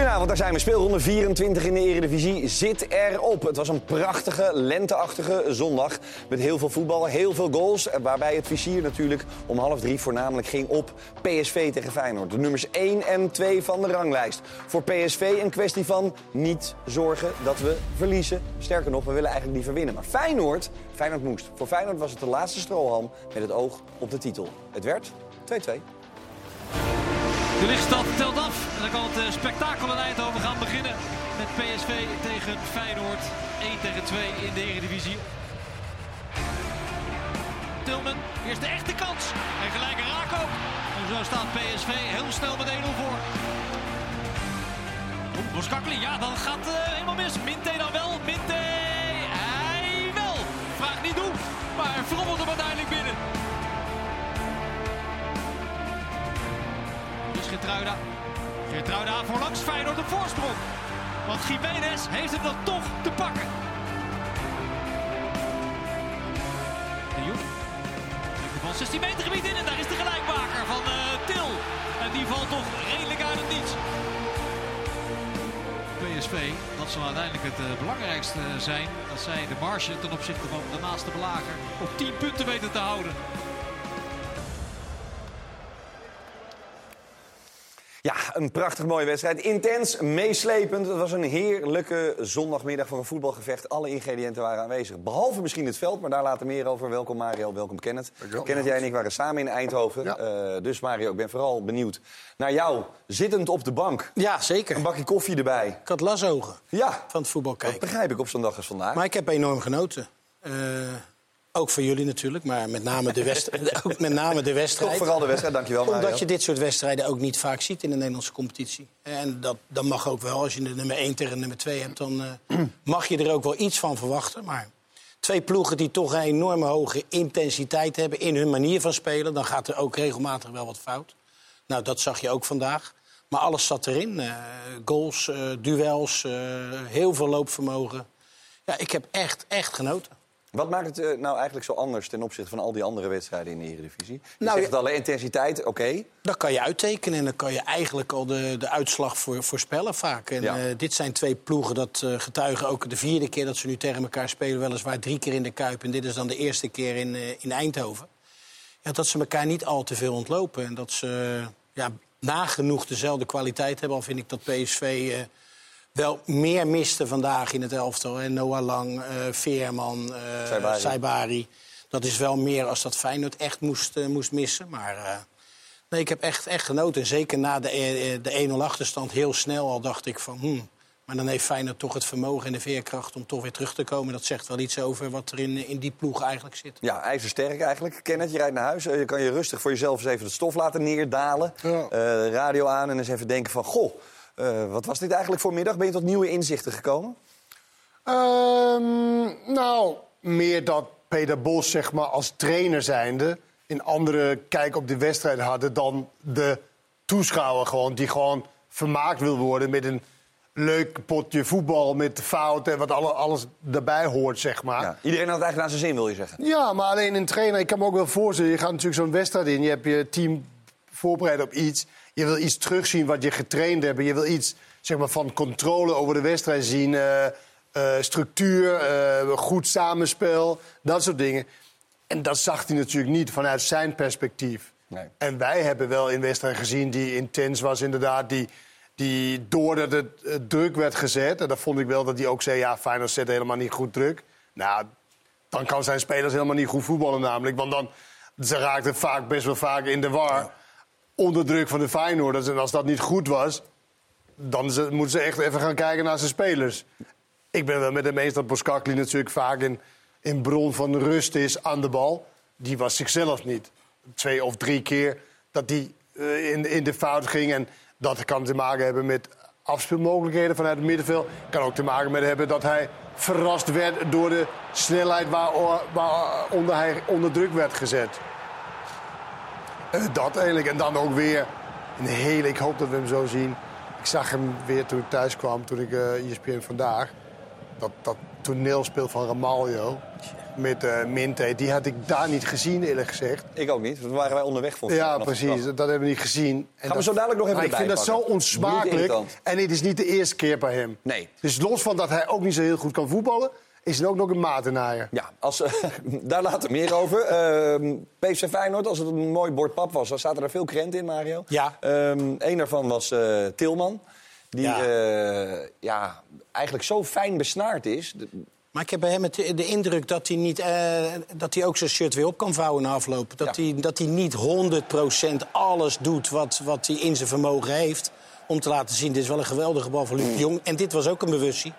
Goedenavond, daar zijn we. Speelronde 24 in de Eredivisie zit erop. Het was een prachtige, lenteachtige zondag. Met heel veel voetbal, heel veel goals. Waarbij het vizier natuurlijk om half drie voornamelijk ging op PSV tegen Feyenoord. De nummers 1 en 2 van de ranglijst. Voor PSV een kwestie van niet zorgen dat we verliezen. Sterker nog, we willen eigenlijk liever winnen. Maar Feyenoord, Feyenoord moest. Voor Feyenoord was het de laatste strohalm met het oog op de titel. Het werd 2-2. De lichtstad telt af en dan kan het eh, spektakel in Eindhoven gaan beginnen. Met PSV tegen Feyenoord. 1 tegen 2 in de Eredivisie. Tilman, eerst de echte kans. En gelijke raak ook. En zo staat PSV heel snel met 1-0 voor. Boskakli, ja, dan gaat uh, helemaal mis. Minte dan wel. Minte, hij wel. Vraag niet hoe, maar hij frommelt hem uiteindelijk binnen. Geertruida. Geertruida voorlangs Feyenoord op voorsprong. Want Jiménez heeft hem dan toch te pakken. De Jong. De bal 16 meter gebied in en daar is de gelijkmaker van uh, Til. En die valt toch redelijk uit het niets. PSV, dat zal uiteindelijk het uh, belangrijkste zijn. Dat zij de marge ten opzichte van de naaste belager op 10 punten weten te houden. Ja, een prachtig mooie wedstrijd. Intens, meeslepend. Het was een heerlijke zondagmiddag voor een voetbalgevecht. Alle ingrediënten waren aanwezig. Behalve misschien het veld, maar daar later meer over. Welkom Mario, welkom Kenneth. Kenneth, jij en ik waren samen in Eindhoven. Ja. Uh, dus Mario, ik ben vooral benieuwd naar jou. Zittend op de bank. Ja, zeker. Een bakje koffie erbij. Ik had lasogen ja. van het voetbal kijken. Dat begrijp ik op zo'n dag als vandaag. Maar ik heb enorm genoten. Uh, ook voor jullie natuurlijk, maar met name de, west... ook met name de wedstrijd. Toch vooral de wedstrijd, dankjewel Mario. Omdat je dit soort wedstrijden ook niet vaak ziet in de Nederlandse competitie. En dat, dat mag ook wel. Als je de nummer 1 tegen de nummer 2 hebt, dan uh, mag je er ook wel iets van verwachten. Maar twee ploegen die toch een enorme hoge intensiteit hebben in hun manier van spelen... dan gaat er ook regelmatig wel wat fout. Nou, dat zag je ook vandaag. Maar alles zat erin. Uh, goals, uh, duels, heel veel loopvermogen. Ja, ik heb echt, echt genoten. Wat maakt het uh, nou eigenlijk zo anders ten opzichte van al die andere wedstrijden in de Eredivisie? Je nou, zegt alle intensiteit, oké. Okay. Dat kan je uittekenen en dan kan je eigenlijk al de, de uitslag voor, voorspellen vaak. En ja. uh, dit zijn twee ploegen dat uh, getuigen ook de vierde keer dat ze nu tegen elkaar spelen. Weliswaar drie keer in de Kuip en dit is dan de eerste keer in, in Eindhoven. Ja, dat ze elkaar niet al te veel ontlopen en dat ze ja, nagenoeg dezelfde kwaliteit hebben. Al vind ik dat PSV wel meer miste vandaag in het elftal. En Noah Lang, uh, Veerman, uh, Saibari. Saibari. Dat is wel meer als dat Feyenoord echt moest, uh, moest missen. Maar nee, ik heb echt, echt genoten. Zeker na de, de 1-0 achterstand heel snel al dacht ik van... Hmm, maar dan heeft Feyenoord toch het vermogen en de veerkracht om toch weer terug te komen. Dat zegt wel iets over wat er in, in die ploeg eigenlijk zit. Ja, ijzersterk eigenlijk. Kenneth, je rijdt naar huis. Je kan je rustig voor jezelf eens even het stof laten neerdalen. Ja. radio aan en eens even denken van... Goh, Uh, wat was dit eigenlijk voor middag? Ben je tot nieuwe inzichten gekomen? Um, nou, meer dat Peter Bos zeg maar, als trainer zijnde... een andere kijk op de wedstrijd hadden dan de toeschouwer. Gewoon, die gewoon vermaakt wil worden met een leuk potje voetbal met fouten en wat alle, alles daarbij hoort, zeg maar. Ja, iedereen had het eigenlijk naar zijn zin, wil je zeggen? Ja, maar alleen een trainer, ik kan me ook wel voorstellen... je gaat natuurlijk zo'n wedstrijd in, je hebt je team voorbereid op iets... Je wil iets terugzien wat je getraind hebt. Je wil iets zeg maar, van controle over de wedstrijd zien. Uh, uh, structuur, uh, goed samenspel, dat soort dingen. En dat zag hij natuurlijk niet vanuit zijn perspectief. Nee. En wij hebben wel in wedstrijd gezien die intens was, inderdaad. Die, die doordat het druk werd gezet. En dat vond ik wel dat hij ook zei: ja, Feyenoord zet helemaal niet goed druk. Nou, dan kan zijn spelers helemaal niet goed voetballen, namelijk. Want dan ze raakten vaak best wel vaak in de war. Ja onder druk van de Feyenoorders. En als dat niet goed was, dan moeten ze echt even gaan kijken naar zijn spelers. Ik ben wel met hem eens dat Boskakli natuurlijk vaak in, bron van rust is aan de bal. Die was zichzelf niet. Twee of drie keer dat hij uh, in, in de fout ging. En dat kan te maken hebben met afspeelmogelijkheden vanuit het middenveld. Kan ook te maken met hebben dat hij verrast werd door de snelheid waaronder waar hij onder druk werd gezet. Uh, dat eigenlijk. En dan ook weer een hele... Ik hoop dat we hem zo zien. Ik zag hem weer toen ik thuis kwam, toen ik uh, ESPN Vandaag. Dat, dat toneelspel van Ramaljo. met uh, Minte. Die had ik daar niet gezien, eerlijk gezegd. Ik ook niet. Dat waren wij onderweg voor. Ja, precies. Dat hebben we niet gezien. En Gaan we zo dadelijk nog even Ik vind dat zo onsmakelijk. En het is niet de eerste keer bij hem. Nee. Dus los van dat hij ook niet zo heel goed kan voetballen... is hij ook nog een matenaaier. Ja, als, uh, daar later meer over. Uh, PSV Feyenoord, als het een mooi bord pap was... dan zaten er veel krenten in, Mario. Ja. Um, een daarvan was uh, Tilman. Die ja. ja. eigenlijk zo fijn besnaard is... Maar ik heb bij hem het, de indruk dat hij, niet, uh, dat hij ook zijn shirt weer op kan vouwen na afloop. Dat, ja. hij, dat hij niet 100% alles doet wat, wat hij in zijn vermogen heeft. Om te laten zien, dit is wel een geweldige bal van Luc de Jong. En dit was ook een bewustie.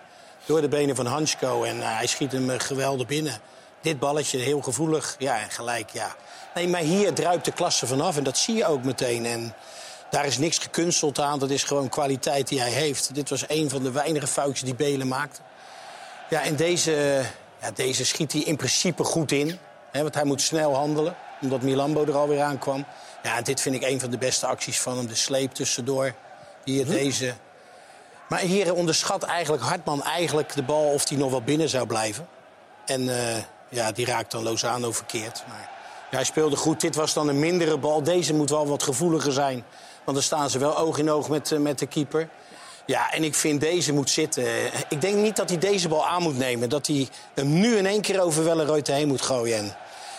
Door de benen van Hansko. En uh, hij schiet hem geweldig binnen. Dit balletje, heel gevoelig. Ja, en gelijk, ja. Nee, maar hier druipt de klasse vanaf. En dat zie je ook meteen. En daar is niks gekunsteld aan. Dat is gewoon kwaliteit die hij heeft. Dit was een van de weinige foutjes die Belen maakte. Ja, en deze, ja, deze schiet hij in principe goed in. Hè, want hij moet snel handelen, omdat Milambo er alweer aankwam. Ja, dit vind ik een van de beste acties van hem. De sleep tussendoor. Hier hm. deze. Maar hier onderschat eigenlijk Hartman eigenlijk de bal of die nog wel binnen zou blijven. En uh, ja, die raakt dan Lozano verkeerd. Maar ja, hij speelde goed. Dit was dan een mindere bal. Deze moet wel wat gevoeliger zijn. Want dan staan ze wel oog in oog met, uh, met de keeper. Ja, en ik vind deze moet zitten. Ik denk niet dat hij deze bal aan moet nemen. Dat hij hem nu in één keer over Welleroy heen moet gooien. En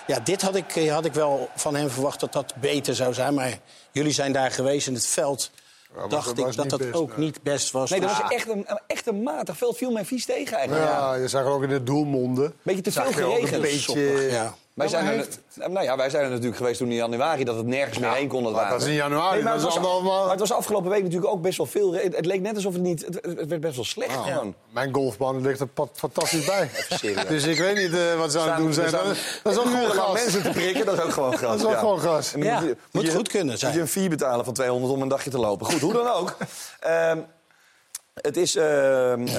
ja, dit had ik, had ik wel van hem verwacht dat dat beter zou zijn. Maar jullie zijn daar geweest in het veld. Ja, dacht ik dat dat best, ook nee. niet best was. Nee, dat was echt een, echt een matig veld. Viel mij vies tegen eigenlijk. Ja, je zag ook in de doelmonden. Beetje te veel geregeld. Een beetje... Ja. Wij zijn, er, nou ja, wij zijn er natuurlijk geweest toen in januari dat het nergens meer heen kon. Dat, dat was in januari. Nee, maar, het was, maar het was afgelopen week natuurlijk ook best wel veel. Het, het leek net alsof het niet. Het, het werd best wel slecht oh, gewoon. Mijn golfbaan ligt er fantastisch bij. dus ik weet niet uh, wat ze aan het doen zijn. Dat, dat is ook gewoon gas. mensen te prikken, dat is ook gewoon gas. Dat is ook ja. gewoon gas. Ja, moet, je, moet goed kunnen zijn. Moet je een fee betalen van 200 om een dagje te lopen. Goed, hoe dan ook. um, het is uh,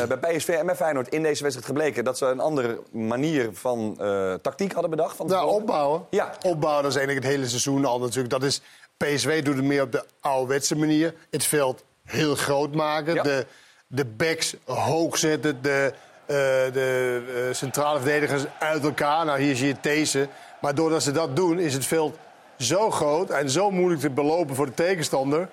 bij PSV en bij Feyenoord in deze wedstrijd gebleken... dat ze een andere manier van uh, tactiek hadden bedacht. Van ja, opbouwen. Ja. Opbouwen, dat is eigenlijk het hele seizoen al natuurlijk. Dat is, PSV doet het meer op de ouderwetse manier. Het veld heel groot maken. Ja. De, de backs hoog zetten. De, uh, de centrale verdedigers uit elkaar. Nou, hier zie je deze. Maar doordat ze dat doen, is het veld zo groot... en zo moeilijk te belopen voor de tegenstander...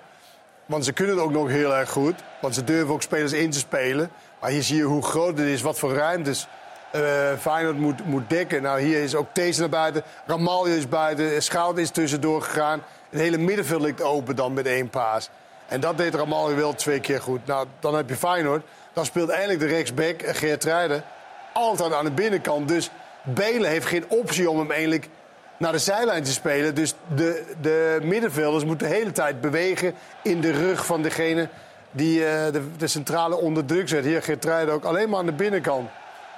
Want ze kunnen het ook nog heel erg goed. Want ze durven ook spelers in te spelen. Maar hier zie je hoe groot het is, wat voor ruimtes uh, Feyenoord moet, moet dekken. Nou, hier is ook Thees naar buiten. Ramaljo is buiten. Schout is tussendoor gegaan. Het hele middenveld ligt open dan met één paas. En dat deed Ramaljo wel twee keer goed. Nou, dan heb je Feyenoord. Dan speelt eindelijk de rechtsback, Geert Rijden, altijd aan de binnenkant. Dus Belen heeft geen optie om hem eigenlijk naar de zijlijn te spelen. Dus de, de middenvelders moeten de hele tijd bewegen in de rug van degene die uh, de, de, centrale onder druk zet. Hier Geertruiden ook alleen maar aan de binnenkant.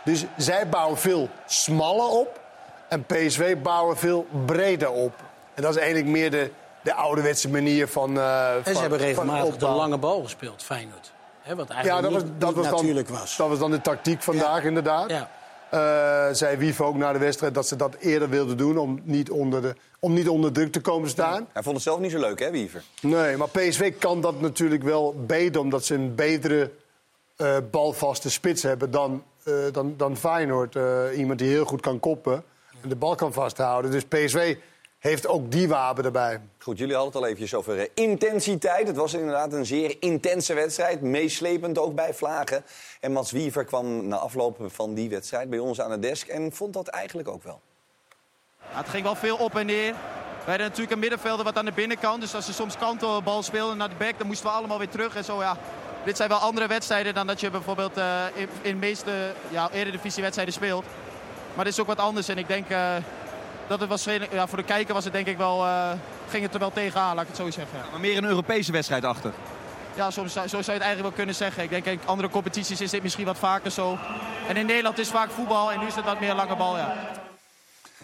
Dus zij bouwen veel smaller op en PSV bouwen veel breder op. En dat is eigenlijk meer de, de ouderwetse manier van. Uh, en ze hebben regelmatig de lange bal gespeeld, Feyenoord. He, wat eigenlijk ja, dat niet, was, dat niet was natuurlijk was. Dat was dan de tactiek vandaag, ja. inderdaad. Ja. Uh, zei Wief ook na de wedstrijd dat ze dat eerder wilden doen... om niet onder, de, om niet onder druk te komen staan. Hij vond het zelf niet zo leuk, hè, Wiever? Nee, maar PSV kan dat natuurlijk wel beter... omdat ze een betere uh, balvaste spits hebben dan, uh, dan, dan Feyenoord. iemand die heel goed kan koppen en de bal kan vasthouden. Dus PSV heeft ook die wapen erbij. Goed, jullie hadden het al eventjes over uh, intensiteit. Het was inderdaad een zeer intense wedstrijd. Meeslepend ook bij Vlagen. En Mats Wiever kwam na afloop van die wedstrijd bij ons aan de desk... en vond dat eigenlijk ook wel. Ja, het ging wel veel op en neer. We hadden natuurlijk een middenvelder wat aan de binnenkant. Dus als ze soms kantelbal speelden naar de back, dan moesten we allemaal weer terug. En zo, ja. Dit zijn wel andere wedstrijden dan dat je bijvoorbeeld uh, in, in de meeste ja, eredivisiewedstrijden speelt. Maar dit is ook wat anders. En ik denk... Uh, dat het was, ja, voor de kijker was het denk ik wel, uh, ging het er wel tegenaan, laat ik het zo zeggen. Ja. Maar meer een Europese wedstrijd achter? Ja, soms, zo zou je het eigenlijk wel kunnen zeggen. Ik denk in andere competities is dit misschien wat vaker zo. En in Nederland is vaak voetbal en nu is het wat meer lange bal, ja.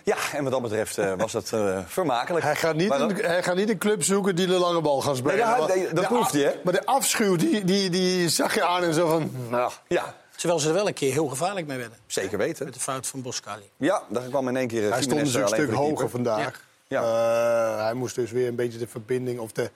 Ja, en wat dat betreft uh, was dat uh, vermakelijk. Hij gaat, niet een, hij gaat niet een club zoeken die de lange bal gaat spelen. Nee, ja, nee, dat proeft hij, hè? Maar de afschuw, die, die, die zag je aan en zo van... Nou, ja, Terwijl ze er wel een keer heel gevaarlijk mee werden. Zeker weten. Met de fout van Boskali. Ja, daar kwam in één keer... Hij stond dus een stuk hoger vandaag. Ja. Ja. Uh, hij moest dus weer een beetje de verbinding... of de,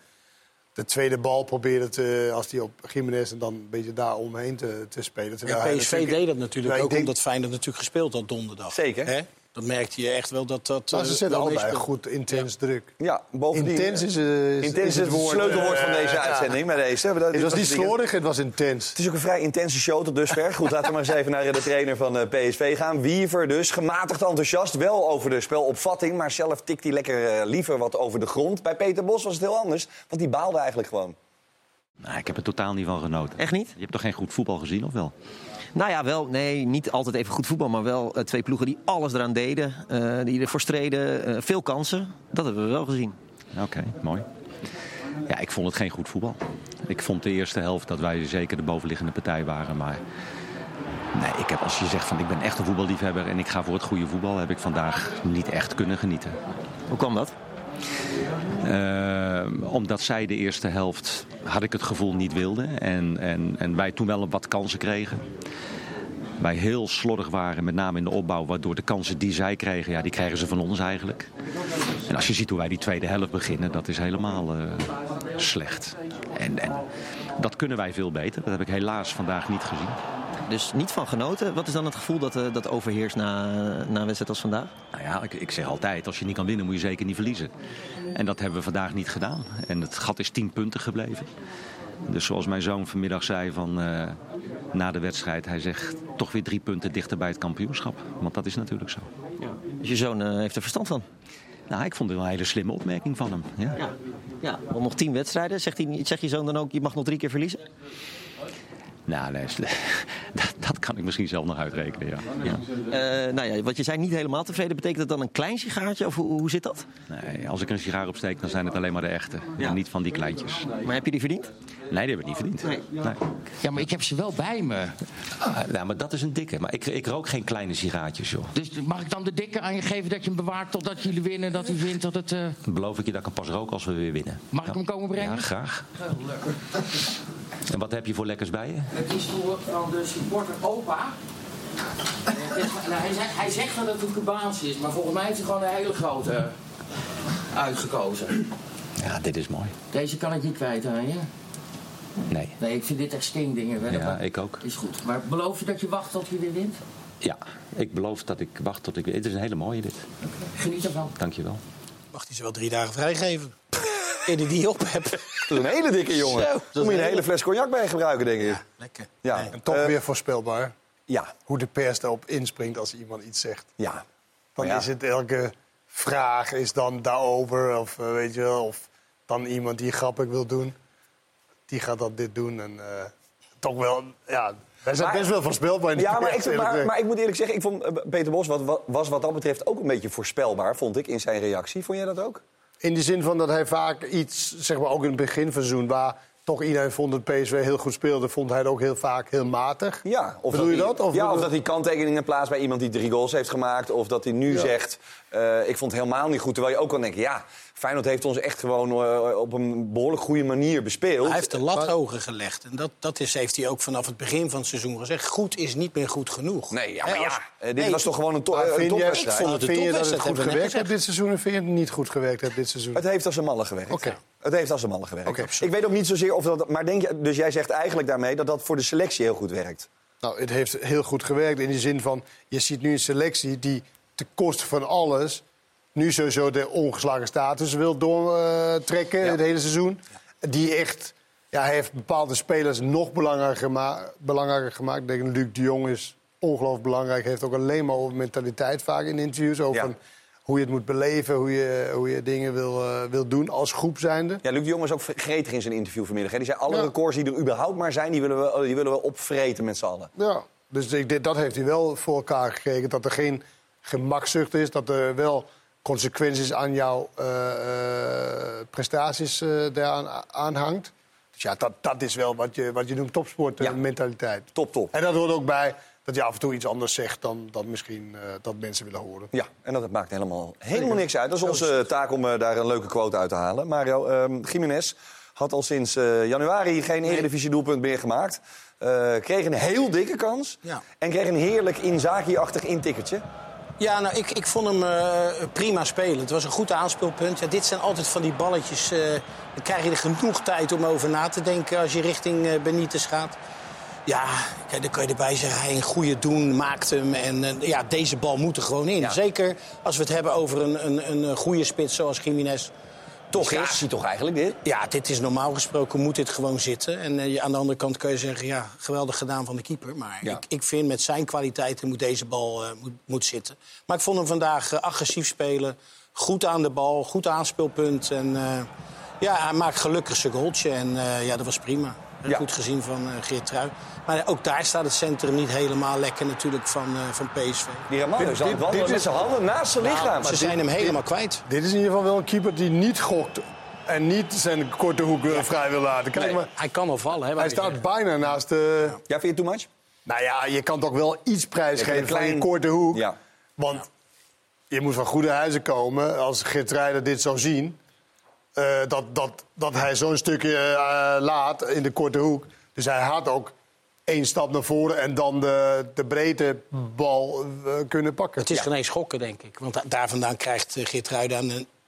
de tweede bal proberen te... als hij op Jiménez en dan een beetje daar omheen te, te spelen. Ja, PSV deed dat natuurlijk ook denk... omdat Feyenoord natuurlijk gespeeld had donderdag. Zeker. Hè? Dat merkte je echt wel dat dat. Maar ze eh, zetten allebei goed intens druk. Ja, bovendien... Intens is, eh, is, Intens is het woord, sleutelwoord van eh, deze uitzending. Bij deze. Dat- Het was niet slordig, het was intens. Het is ook een vrij intense show tot dusver. Goed, laten we maar eens even naar de trainer van eh, PSV gaan. Wiever dus, gematigd enthousiast. Wel over de spelopvatting, maar zelf tikt hij lekker liever wat over de grond. Bij Peter Bos was het heel anders, want die baalde eigenlijk gewoon. Nou, ik heb er totaal niet van genoten. Echt niet? Je hebt toch geen goed voetbal gezien, of wel? Nou ja, wel, nee, niet altijd even goed voetbal, maar wel eh, twee ploegen die alles eraan deden. eh, die ervoor streden, eh, veel kansen. Dat hebben we wel gezien. Oké, mooi. Ja, ik vond het geen goed voetbal. Ik vond de eerste helft dat wij zeker de bovenliggende partij waren. Maar nee, ik heb, als je zegt van ik ben echt een voetballiefhebber en ik ga voor het goede voetbal, heb ik vandaag niet echt kunnen genieten. Hoe kwam dat? Eh, omdat zij de eerste helft, had ik het gevoel, niet wilden. En, en, en wij toen wel wat kansen kregen. Wij heel slordig waren, met name in de opbouw. Waardoor de kansen die zij kregen, ja, die krijgen ze van ons eigenlijk. En als je ziet hoe wij die tweede helft beginnen, dat is helemaal eh, slecht. En, en dat kunnen wij veel beter. Dat heb ik helaas vandaag niet gezien. Dus niet van genoten. Wat is dan het gevoel dat, eh, dat overheerst na, na een wedstrijd als vandaag? Nou ja, ik, ik zeg altijd, als je niet kan winnen, moet je zeker niet verliezen. En dat hebben we vandaag niet gedaan. En het gat is 10 punten gebleven. Dus zoals mijn zoon vanmiddag zei van, eh, na de wedstrijd, hij zegt toch weer drie punten dichter bij het kampioenschap. Want dat is natuurlijk zo. Dus je zoon eh, heeft er verstand van. Nou, ik vond het wel een hele slimme opmerking van hem. Ja. Ja, ja. Nog tien wedstrijden. Zegt, hij, zegt je zoon dan ook, je mag nog drie keer verliezen? Nou, nee, dat, dat kan ik misschien zelf nog uitrekenen, ja. ja. Eh, nou ja, wat je zei, niet helemaal tevreden. Betekent dat dan een klein sigaartje? Of hoe, hoe zit dat? Nee, als ik een sigaar opsteek, dan zijn het alleen maar de echte. En niet van die kleintjes. Maar heb je die verdiend? Nee, die hebben we niet verdiend. Nee. Ja, maar ik heb ze wel bij me. Ah, nou, maar dat is een dikke. Maar ik, ik rook geen kleine sigaartjes, joh. Dus mag ik dan de dikke aan je geven dat je hem bewaart totdat jullie winnen, dat hij wint, dat het... eh, Dan beloof ik je dat ik hem pas rook als we weer winnen. Mag ik hem komen brengen? Ja, graag. En wat heb je voor lekkers bij je? Het is voor van de supporter opa. Het is- nou, hij, zegt, hij zegt dat het een Cubaans is, maar volgens mij heeft hij gewoon een hele grote uitgekozen. Ja, dit is mooi. Deze kan ik niet kwijt aan je. Nee. Nee, ik vind dit echt stinkdingen. hè, Ja, maar- ik ook. Is goed. Maar beloof je dat je wacht tot je weer wint? Ja, ik beloof dat ik wacht tot ik... Het is een hele mooie dit. Geniet ervan. Dankjewel. Mag hij ze wel drie dagen vrijgeven? Eer die die op. Dat is een hele dikke jongen. Zo, Daar moet je een hele fles cognac bij gebruiken, denk ik. Lekker. Ja, Nee. En toch Eh, weer voorspelbaar Ja, hoe de pers daarop inspringt als iemand iets zegt. ja. Dan Ja. is het elke vraag is dan daarover. Of eh, weet je wel, of dan iemand die grappig wil doen. Die gaat dat dit doen. En eh, toch wel, ja, wij zijn Maar- best wel voorspelbaar in de Ja, maar ik, maar, ik moet eerlijk zeggen, ik vond eh, Peter Bos wat, wat- was wat dat betreft ook een beetje voorspelbaar, vond ik, in zijn reactie. Vond jij dat ook? In de zin van dat hij vaak iets, zeg maar ook in het begin van seizoen... waar toch iedereen vond dat PSV heel goed speelde... vond hij het ook heel vaak heel matig. Ja, of Bedoel je hij- dat? Of ja, of dat hij kanttekeningen plaatst bij iemand die drie goals heeft gemaakt. Of dat hij nu Ja. zegt, eh, ik vond het helemaal niet goed. Terwijl je ook kan denken, ja, Feyenoord heeft ons echt gewoon eh, op een behoorlijk goede manier bespeeld. Hij heeft de lat hoger gelegd. En dat, dat is, heeft hij ook vanaf het begin van het seizoen gezegd. Goed is niet meer goed genoeg. Nee, ja, maar eh, dit nee, was toch gewoon een, to een vind, jij, topwedstrijd. Ik vond het een vind je dat het goed gewerkt hebt dit seizoen... en vind je het niet goed gewerkt hebt dit seizoen? Het heeft als een malle gewerkt. Oké. Het heeft als een malle gewerkt. Oké. Ik weet ook niet zozeer of dat... Maar denk je, dus jij zegt eigenlijk daarmee dat dat voor de selectie heel goed werkt. Nou, het heeft heel goed gewerkt in de zin van... je ziet nu een selectie die te kosten van alles... nu sowieso de ongeslagen status wil doortrekken Ja. het hele seizoen. Die echt... Ja, hij heeft bepaalde spelers nog belangrijker, gema belangrijker gemaakt. Ik denk, Luc de Jong is ongelooflijk belangrijk. Heeft ook alleen maar over mentaliteit vaak in interviews. Over Ja. hoe je het moet beleven, hoe je, hoe je dingen wil, eh, wil doen als groep zijnde. Ja, Luc de Jong was ook gretig in zijn interview vanmiddag. Hè. Die zei, alle Ja. records die er überhaupt maar zijn... die willen we, die willen we opvreten met z'n allen. Ja, dus ik, dat heeft hij wel voor elkaar gekregen. Dat er geen gemakzucht is, dat er wel consequenties aan jouw eh, eh, prestaties eh daaraan aanhangt. Dus ja, dat, dat is wel wat je, wat je noemt topsportmentaliteit. Ja. Top, top. En dat hoort ook bij dat je af en toe iets anders zegt dan, dan misschien dat mensen willen horen. Ja, en dat maakt helemaal, helemaal niks uit. Dat is onze taak om daar een leuke quote uit te halen. Mario, ehm Jiménez had al sinds januari geen Eredivisie-doelpunt meer gemaakt. Kreeg een heel dikke kans. Ja. En kreeg een heerlijk Inzaghi-achtig intikkertje. Ja, nou, ik, ik vond hem eh, prima spelen. Het was een goed aanspeelpunt. Ja, dit zijn altijd van die balletjes. eh, dan krijg je er genoeg tijd om over na te denken als je richting eh, Benitez gaat. Ja, kijk, dan kan je erbij zeggen, hij een goede doen maakt hem. En ja, deze bal moet er gewoon in. Ja. Zeker als we het hebben over een, een, een goede spits zoals Jiménez toch is. Gratie toch eigenlijk dit? Ja, dit is normaal gesproken, moet dit gewoon zitten. En je- aan de andere kant kun je zeggen, ja, geweldig gedaan van de keeper. Maar Ja. ik, ik vind met zijn kwaliteiten moet deze bal eh, moet, moet zitten. Maar ik vond hem vandaag eh, agressief spelen. Goed aan de bal, goed aanspeelpunt. En ja, hij maakt gelukkig zijn goaltje. En ja, dat was prima. Ja. Goed gezien van eh Geert Trui. Maar ook daar staat het centrum niet helemaal lekker natuurlijk van, eh, van PSV. Die Ramalho Dit- zal dit- wandelen dit met is- zijn handen naast zijn lichaam. Nou, ze zijn hem helemaal kwijt. Dit is in ieder geval wel een keeper die niet gokt en niet zijn korte hoek vrij wil laten. Kijk Nee. maar, Hij kan wel vallen, hè? hij staat zeggen. bijna naast de... Ja, vind je het too much? Nou ja, je kan toch wel iets prijsgeven Een klein- van je korte hoek. Ja. Want je moet van goede huizen komen als Geertruiden dit zou zien. Eh, dat, dat, dat hij zo'n stukje eh, laat in de korte hoek. Dus hij had ook één stap naar voren en dan de, de breedte bal eh, kunnen pakken. Het is geen eens schokken, denk ik. Want da- daar vandaan krijgt Geert Ruida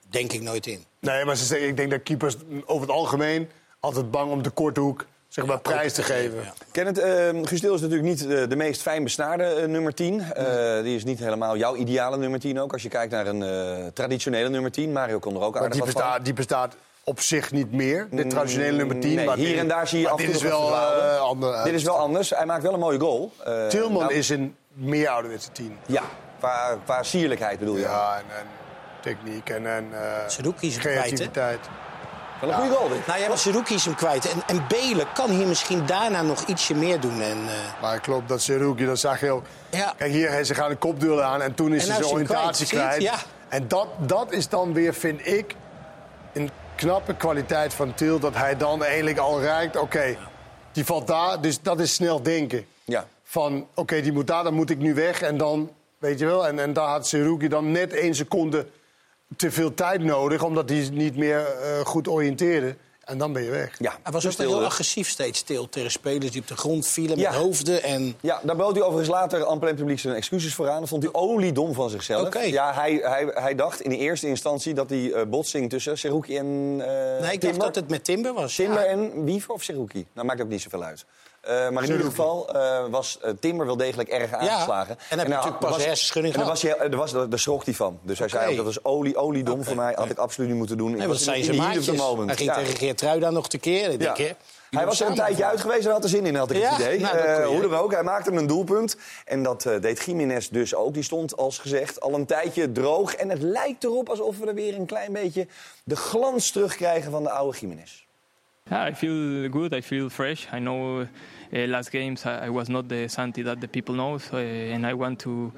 denk ik nooit in. Nee, maar ze zeggen, ik denk dat keepers over het algemeen altijd bang om de korte hoek zeg maar, prijs te geven. Ja. Kenneth, uh, Guus Til is natuurlijk niet de, de meest fijn besnaarde eh, nummer 10. Eh, die is niet helemaal jouw ideale nummer 10 ook. Als je kijkt naar een eh, traditionele nummer 10. Mario kon er ook Maar aardig die wat van. bestaat, die bestaat op zich niet meer, de traditionele nummer 10. Nee, maar hier dit- en daar zie je af en dit toe is nog wel eh, ander. Dit is wel anders. Hij maakt wel een mooie goal. Eh, Tilman nou, is een meer ouderwetse 10. Ja, qua, qua sierlijkheid bedoel je. Ja, en, en techniek en, en eh, is kwijt, hè? creativiteit. Wel een goede goal dit. Nou ja, maar Seruki is hem kwijt. En, en Belen kan hier misschien daarna nog ietsje meer doen. En, eh, Maar klopt, dat Seruki, dat zag je ook. Ja. Kijk, hier, ze gaan een kopduel aan en toen is En hij nou zijn hij oriëntatie kwijt, kwijt. En dat, dat is dan weer, vind ik, een knappe kwaliteit van Til. Dat hij dan eigenlijk al rijkt, oké, die valt daar. Dus dat is snel denken. Ja. Van, oké, die moet daar, dan moet ik nu weg. En dan, weet je wel, en, en daar had Seruki dan net één seconde te veel tijd nodig... omdat hij niet meer eh, goed oriënteerde. En dan ben je weg. Ja, hij was dus ook heel agressief steeds stil tegen spelers die op de grond vielen Ja. met hoofden. En Ja, daar bood hij overigens later aan het publiek zijn excuses voor aan. Dat vond hij oliedom van zichzelf. Oké. Ja, hij, hij, hij dacht in de eerste instantie dat die eh, botsing tussen Seruki en eh nee, ik dacht dat het met Timber was. Timber Ja. en Wiever of Seruki? Nou, maakt ook niet zoveel uit. Eh, maar in ieder geval eh, was eh, Timber wel degelijk erg aangeslagen. en heb je natuurlijk pas was- hersenschudding en daar was gehad. hij, daar, was, daar schrok hij van. Dus hij zei Oké. ook, dat was olie, oliedom Oké, voor mij. Had ik absoluut niet moeten doen. Nee, was wat zijn ze maatjes? moment. Hij ging Ja. tegen Geert Ruida nog tekeer. Ik denk, Ja. Hij was er een tijdje uit geweest en had er zin in, had ik Ja, het idee. nou, hoe dan ook, hij maakte een doelpunt. En dat deed Jiménez dus ook. Die stond, als gezegd, al een tijdje droog. En het lijkt erop alsof we er weer een klein beetje de glans terugkrijgen van de oude Jiménez. Yeah, I feel good. I feel fresh. I know uh, last games I, I was not the Santi that the people know, so, uh, and I want to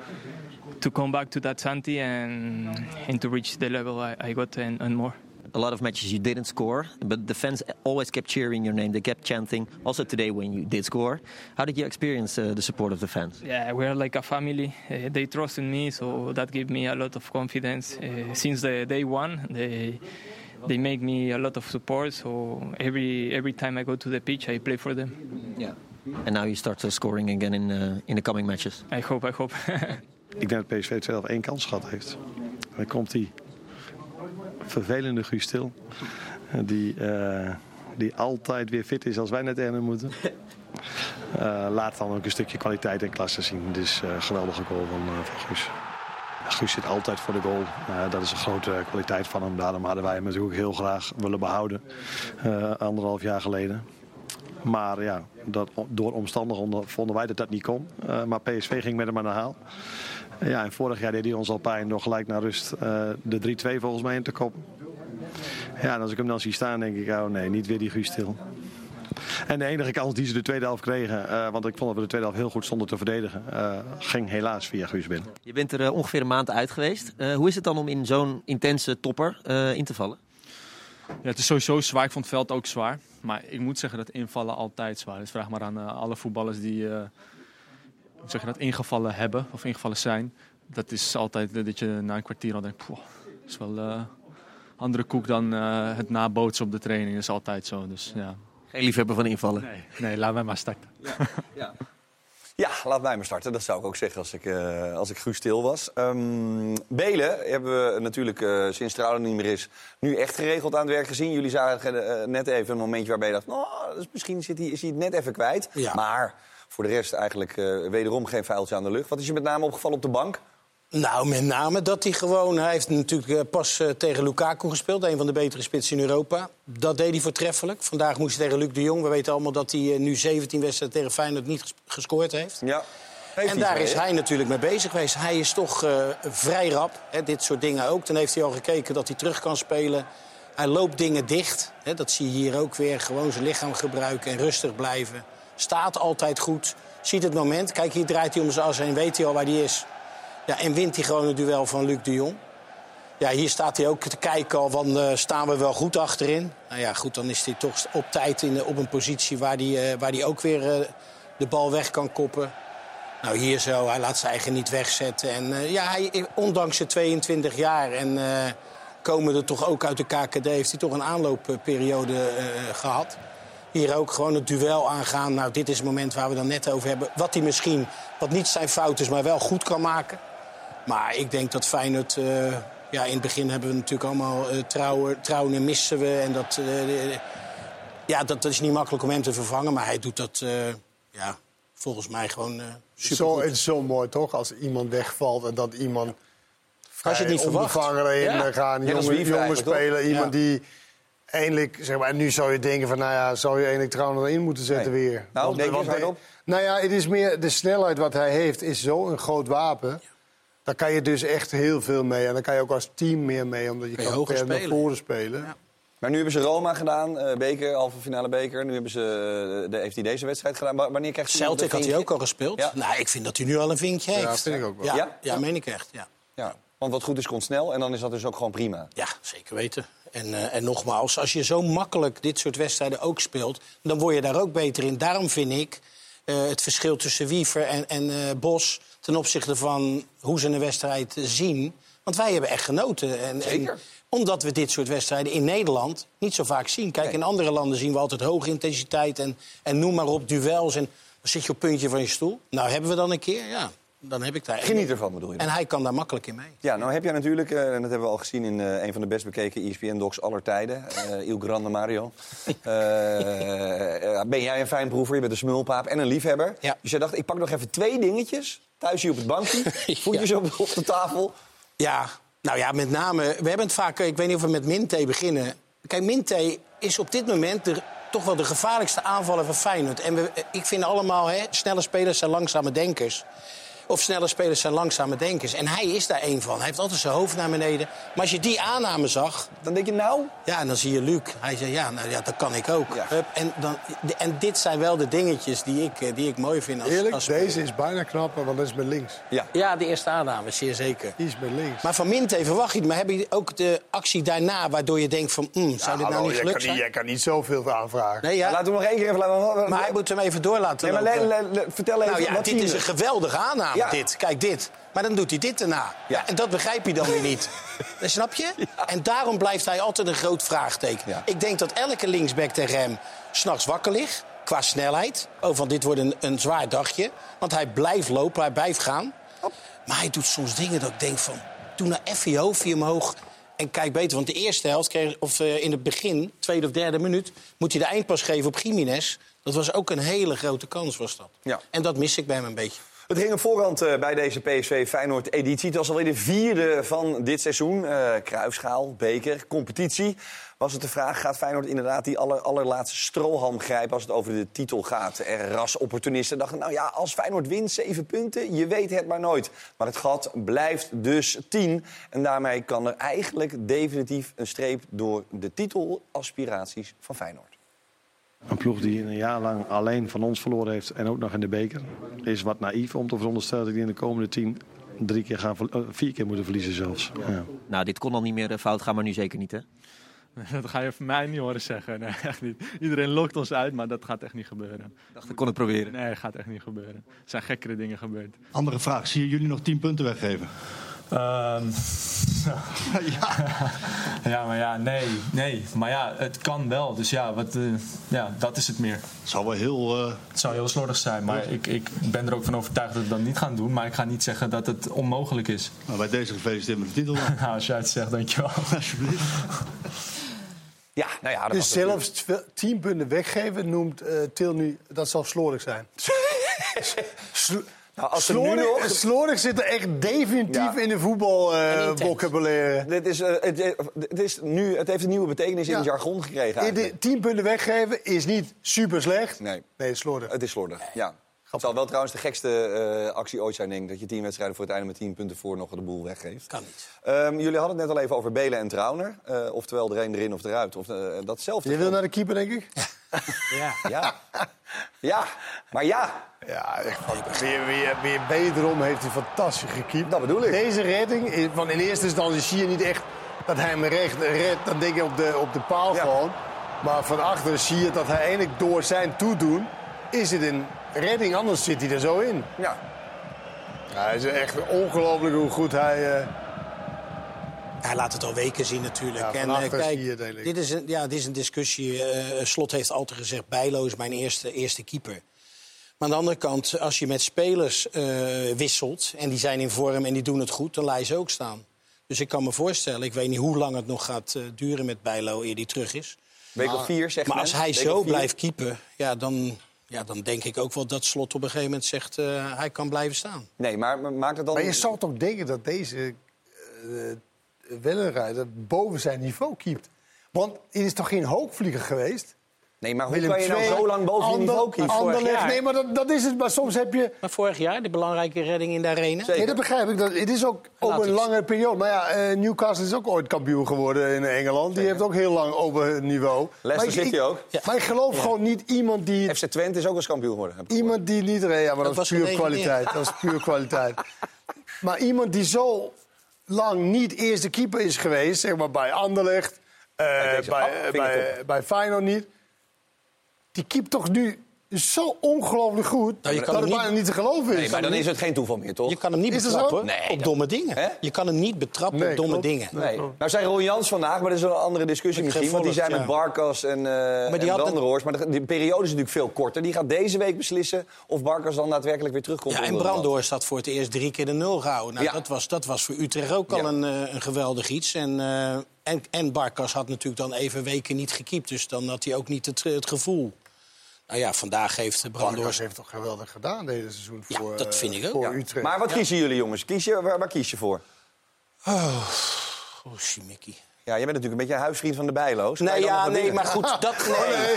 to come back to that Santi and and to reach the level I, I got and, and more. A lot of matches you didn't score, but the fans always kept cheering your name. They kept chanting. Also today when you did score. How did you experience uh, the support of the fans? Yeah, we're like a family. Uh, they trust in me, so that gave me a lot of confidence. Uh, since the day one, they they make me a lot of support. So every every time I go to the pitch, I play for them. Yeah. And now you start uh, scoring again in uh, in the coming matches. I hope. I hope. Ik denk dat PSV zelf één kans gehad heeft. Dan komt die vervelende Guus Til. eh, Die, eh, die altijd weer fit is als wij naar Erne moeten. Eh, laat dan ook een stukje kwaliteit en klasse zien. Dus eh geweldige goal van, eh, van Guus. Guus zit altijd voor de goal. Eh, dat is een grote kwaliteit van hem. Daarom hadden wij hem natuurlijk heel graag willen behouden. eh, anderhalf jaar geleden. Maar ja, dat, door omstandigheden vonden wij dat dat niet kon. Eh, maar PSV ging met hem aan de haal. Ja, en vorig jaar deed hij ons al pijn door gelijk naar rust de 3-2 volgens mij in te koppen. Ja, en als ik hem dan zie staan, denk ik, oh nee, niet weer die Guus stil. En de enige kans die ze de tweede helft kregen, eh, want ik vond dat we de tweede helft heel goed stonden te verdedigen, eh, ging helaas via Guus binnen. Je bent er uh, ongeveer een maand uit geweest. Uh, hoe is het dan om in zo'n intense topper uh, in te vallen? Ja, het is sowieso zwaar. Ik vond het veld ook zwaar. Maar ik moet zeggen dat invallen altijd zwaar is. Vraag maar aan uh, alle voetballers die uh, zeg je dat, ingevallen hebben of ingevallen zijn. Dat is altijd dat je na een kwartier al denkt, dat is wel een andere koek dan het nabootsen op de training. Dat is altijd zo. Dus, ja. Geen liefhebber van invallen? Nee, nee laat mij maar starten. Ja, ja. Ja, laat mij maar starten. Dat zou ik ook zeggen als ik, uh, als ik Guus Stil was. Um, Belen hebben we natuurlijk uh, sinds Trouwen niet meer is... nu echt geregeld aan het werk gezien. Jullie zagen uh, net even een momentje waarbij je dacht... Nou, dus misschien zit hij, is hij het net even kwijt. Ja. Maar voor de rest eigenlijk wederom geen vuiltje aan de lucht. Wat is je met name opgevallen op de bank? Nou, met name dat hij gewoon... Hij heeft natuurlijk pas tegen Lukaku gespeeld. Een van de betere spitsen in Europa. Dat deed hij voortreffelijk. Vandaag moest hij tegen Luc de Jong. We weten allemaal dat hij nu 17 wedstrijden tegen Feyenoord niet gescoord heeft. Ja. en daar is hij natuurlijk mee bezig geweest. Hij is toch uh, vrij rap. Hè, dit soort dingen ook. Dan heeft hij al gekeken dat hij terug kan spelen. Hij loopt dingen dicht. Hè, dat zie je hier ook weer. Gewoon zijn lichaam gebruiken en rustig blijven. Staat altijd goed. Ziet het moment. Kijk, hier draait hij om zijn as heen. Weet hij al waar hij is. Ja, en wint hij gewoon het duel van Luc de Jong. Ja, hier staat hij ook te kijken al van uh, staan we wel goed achterin. Nou ja, goed, dan is hij toch op tijd in, op een positie waar hij, uh, waar hij ook weer uh, de bal weg kan koppen. Nou, hier zo, hij laat zijn eigen niet wegzetten. En ja, hij, ondanks zijn 22 jaar en komen er toch ook uit de KKD... heeft hij toch een aanloopperiode gehad. Hier ook gewoon het duel aangaan. Nou, dit is het moment waar we dan net over hebben. Wat hij misschien, wat niet zijn fout is, maar wel goed kan maken. Maar ik denk dat Feyenoord... Ja, in het begin hebben we natuurlijk allemaal uh, trouwen, trouwen en missen we. En dat, uh, ja, dat, dat, is niet makkelijk om hem te vervangen. Maar hij doet dat uh, ja, volgens mij gewoon super zo, Het is zo mooi, toch? Als iemand wegvalt en dat iemand... Als je het niet verwacht. erin ja. gaan, ja, jonge, jonge speler. Iemand die eindelijk, zeg maar... En nu zou je denken van, nou ja, zou je eindelijk trouwen erin moeten zetten nee. weer. Nou, denk je wat op? Nou ja, het is meer de snelheid wat hij heeft is zo'n groot wapen... Daar kan je dus echt heel veel mee. En dan kan je ook als team meer mee, omdat je kan, kan per naar voren spelen. Ja. Maar nu hebben ze Roma gedaan, uh, beker, halve finale beker. Nu hebben ze, uh, de, heeft hij deze wedstrijd gedaan. Wanneer krijgt hij Celtic had hij ook al gespeeld. Ja. Nou, ik vind dat hij nu al een vinkje heeft. Ja, vind ik ook wel. Ja, ja? ja meen ik echt. Ja. ja. Want wat goed is, komt snel. En dan is dat dus ook gewoon prima. Ja, zeker weten. En, uh, en nogmaals, als je zo makkelijk dit soort wedstrijden ook speelt... dan word je daar ook beter in. Daarom vind ik het verschil tussen Wiever en, en Bos ten opzichte van hoe ze een wedstrijd zien. Want wij hebben echt genoten. En, Zeker. omdat we dit soort wedstrijden in Nederland niet zo vaak zien. Kijk, in andere landen zien we altijd hoge intensiteit en, en noem maar op, duels. En dan zit je op het puntje van je stoel. Nou, hebben we dan een keer, ja. Dan heb ik daar... Geniet ervan, bedoel je? En hij kan daar makkelijk in mee. Ja, nou heb jij natuurlijk, uh, en dat hebben we al gezien in uh, een van de best bekeken ESPN-docs aller tijden, uh, Il Grande Mario. ben jij een fijn proever, je bent een smulpaap en een liefhebber. Ja. Dus jij dacht, ik pak nog even twee dingetjes Thuis hier op het bankje, voetjes ja. op, op de tafel. Ja, nou ja, met name... We hebben het vaak... Ik weet niet of we met Minte beginnen. Kijk, Minte is op dit moment de, toch wel de gevaarlijkste aanvaller van Feyenoord. En we, ik vind allemaal, hè, snelle spelers zijn langzame denkers. Of snelle spelers zijn langzame denkers. En hij is daar één van. Hij heeft altijd zijn hoofd naar beneden. Maar als je die aanname zag... Dan denk je nou... Ja, en dan zie je Luc. Hij zei, ja, nou, ja dat kan ik ook. Ja. En, dan, en dit zijn wel de dingetjes die ik, eh, die ik mooi vind als, Eerlijk, als deze is bijna knapper, want dat is met links. Ja, ja de eerste aanname, zeer zeker. Die is met links. Maar van Minte verwacht je het. Maar heb je ook de actie daarna waardoor je denkt van... Mm, zou ja, dit nou niet gelukt zijn? Jij kan niet zoveel aanvragen. Nee, ja. Laten we nog één keer even laten... Maar hij moet hem even door laten nee, maar le, le, vertel even, nou, ja, wat dit is een geweldige aanname, dit. Kijk, dit. Maar dan doet hij dit erna. Ja. En dat begrijp je dan weer niet. Dat snap je? En daarom blijft hij altijd een groot vraagteken. Ik denk dat elke linksback tegen hem s'nachts wakker ligt. Qua snelheid. Oh, van dit wordt een, een zwaar dagje. Want hij blijft lopen, hij blijft gaan. Maar hij doet soms dingen dat ik denk van... Doe nou even je hoofdje omhoog en kijk beter. Want de eerste helft, kreeg, of uh, in het begin, tweede of derde minuut... moet hij de eindpas geven op Jiménez. Dat was ook een hele grote kans, was dat. Ja. En dat mis ik bij hem een beetje. Het ging op voorhand uh, bij deze PSV Feyenoord editie. Het was alweer de vierde van dit seizoen. Uh, kruisschaal, beker, competitie. Was het de vraag, gaat Feyenoord inderdaad die aller, allerlaatste strohalm grijpen... als het over de titel gaat? Er ras-opportunisten dachten, nou ja, als Feyenoord wint, zeven punten... je weet het maar nooit. Maar het gat blijft dus tien. En daarmee kan er eigenlijk definitief een streep door de titelaspiraties van Feyenoord. Een ploeg die een jaar lang alleen van ons verloren heeft en ook nog in de beker. Is wat naïef om te veronderstellen dat die in de komende tien drie keer gaan, vier keer moeten verliezen zelfs. Ja. Nou, dit kon al niet meer fout gaan, maar nu zeker niet hè? Dat ga je van mij niet horen zeggen. Nee, echt niet. Iedereen lokt ons uit, maar dat gaat echt niet gebeuren. Ik dacht, ik kon het proberen. Nee, dat gaat echt niet gebeuren. Er zijn gekkere dingen gebeurd. Andere vraag. Zie je jullie nog 10 punten weggeven? Ehm, ja. ja, maar ja, nee, nee. Maar ja, het kan wel. Dus ja, wat, eh, ja dat is het meer. Het zou wel heel... eh, Het zou heel slordig zijn, maar ik, ik ben er ook van overtuigd dat we dat niet gaan doen. Maar ik ga niet zeggen dat het onmogelijk is. nou, bij deze gefeliciteerd met de titel. Nou, als jij het zegt, dankjewel. Alsjeblieft. Ja, nou ja, dat Dus zelfs tien punten weggeven noemt eh, Til nu... Dat zal slordig zijn. Nou, als nu slordig, nog... zit er echt definitief Ja. in de voetbalvocabulaire. Dit is, eh, het, eh, het, is nu, het heeft een nieuwe betekenis in het jargon gekregen eigenlijk. tien punten weggeven is niet super slecht. Nee, Nee, slordig. het is slordig. Ja. Het zal wel trouwens de gekste eh, actie ooit zijn, denk ik. Dat je tien wedstrijden voor het einde met tien punten voor nog de boel weggeeft. Kan niet. Ehm, jullie hadden het net al even over Belen en Trauner. Eh, oftewel er een erin of eruit. Of, eh, datzelfde. Je wil naar de keeper, denk ik? Ja. Ja. ja, maar ja. Ja, echt van- weer, weer, weer wederom heeft hij fantastisch gekiept. Dat bedoel ik. Deze redding, want in eerste instantie zie je niet echt dat hij hem recht redt. Dan denk je op de, op de paal Ja. gewoon. Maar van achteren zie je dat hij eigenlijk door zijn toedoen... is het een redding, anders zit hij er zo in. ja. Ja, hij is echt ongelooflijk hoe goed hij... eh, Hij laat het al weken zien natuurlijk. Ja, en, eh, kijk, zie je het eigenlijk. dit is, een, ja, dit is een discussie. eh, Slot heeft altijd gezegd, Bijlo is mijn eerste, eerste keeper. Maar aan de andere kant, als je met spelers eh, wisselt... en die zijn in vorm en die doen het goed, dan laat je ze ook staan. Dus ik kan me voorstellen, ik weet niet hoe lang het nog gaat duren met Bijlo... eer die terug is. Week of vier, zegt Maar men. als hij Week zo blijft keepen, ja, dan, ja, dan denk ik ook wel dat Slot op een gegeven moment zegt... eh, hij kan blijven staan. Nee, maar maakt het dan... Maar je zou toch denken dat deze uh, Wellenrijder boven zijn niveau keept. Want het is toch geen hoogvlieger geweest? Nee, maar hoe Willem kan je nou zo lang boven je Ander- niveau kiezen? Anderlecht, jaar. nee, maar dat, dat is het. Maar soms heb je... Maar vorig jaar, de belangrijke redding in de arena. Zeker. Nee, dat begrijp ik. Dat, het is ook Laat over een lange periode. Maar ja, eh, Newcastle is ook ooit kampioen geworden in Engeland. Die heeft ook heel lang over het niveau. Leicester maar ik- City ook. Ja. Maar ik geloof Ja. gewoon niet iemand die... FC Twente is ook als kampioen geworden. Iemand die niet... Ja, maar dat, was is puur kwaliteit. Dat is puur kwaliteit. Maar iemand die zo lang niet eerste keeper is geweest... zeg maar bij Anderlecht, eh, Bij bij, bij, bij Feyenoord niet... die keept toch nu zo ongelooflijk goed... Nou, je kan dat het niet- bijna niet te geloven is. Nee, maar dan is het geen toeval meer, toch? Je kan hem niet betrappen? Nee, op dat- domme dingen. Hè? Je kan hem niet betrappen Nee, op domme klopt. dingen. Nee. Nou zei Ron Jans vandaag, maar dat is een andere discussie ik misschien. Want die gevolgd, met. Barkas en, eh die en had Brandenhorst. Maar de, die periode is natuurlijk veel korter. Die gaat deze week beslissen of Barkas dan daadwerkelijk weer terugkomt. Ja, en. Brandhorst had voor het eerst drie keer de nul gehouden. Nou, Ja. dat, was, dat was voor Utrecht ook al Ja. een, eh, een geweldig iets. En, eh, en, en Barkas had natuurlijk dan even weken niet gekiept. Dus dan had hij ook niet het, het gevoel. Nou ja, vandaag heeft Brandhorst... heeft toch geweldig gedaan deze seizoen Ja, voor, dat eh, vind ik ook. voor Ja. Utrecht. Maar wat kiezen jullie, jongens? Kies je, waar, waar kies je voor? Oh, oh Shimiki. Ja, jij bent natuurlijk een beetje een huisvriend van de bijloos. Nee, ja, nee, maar goed, dat... Nee, nee.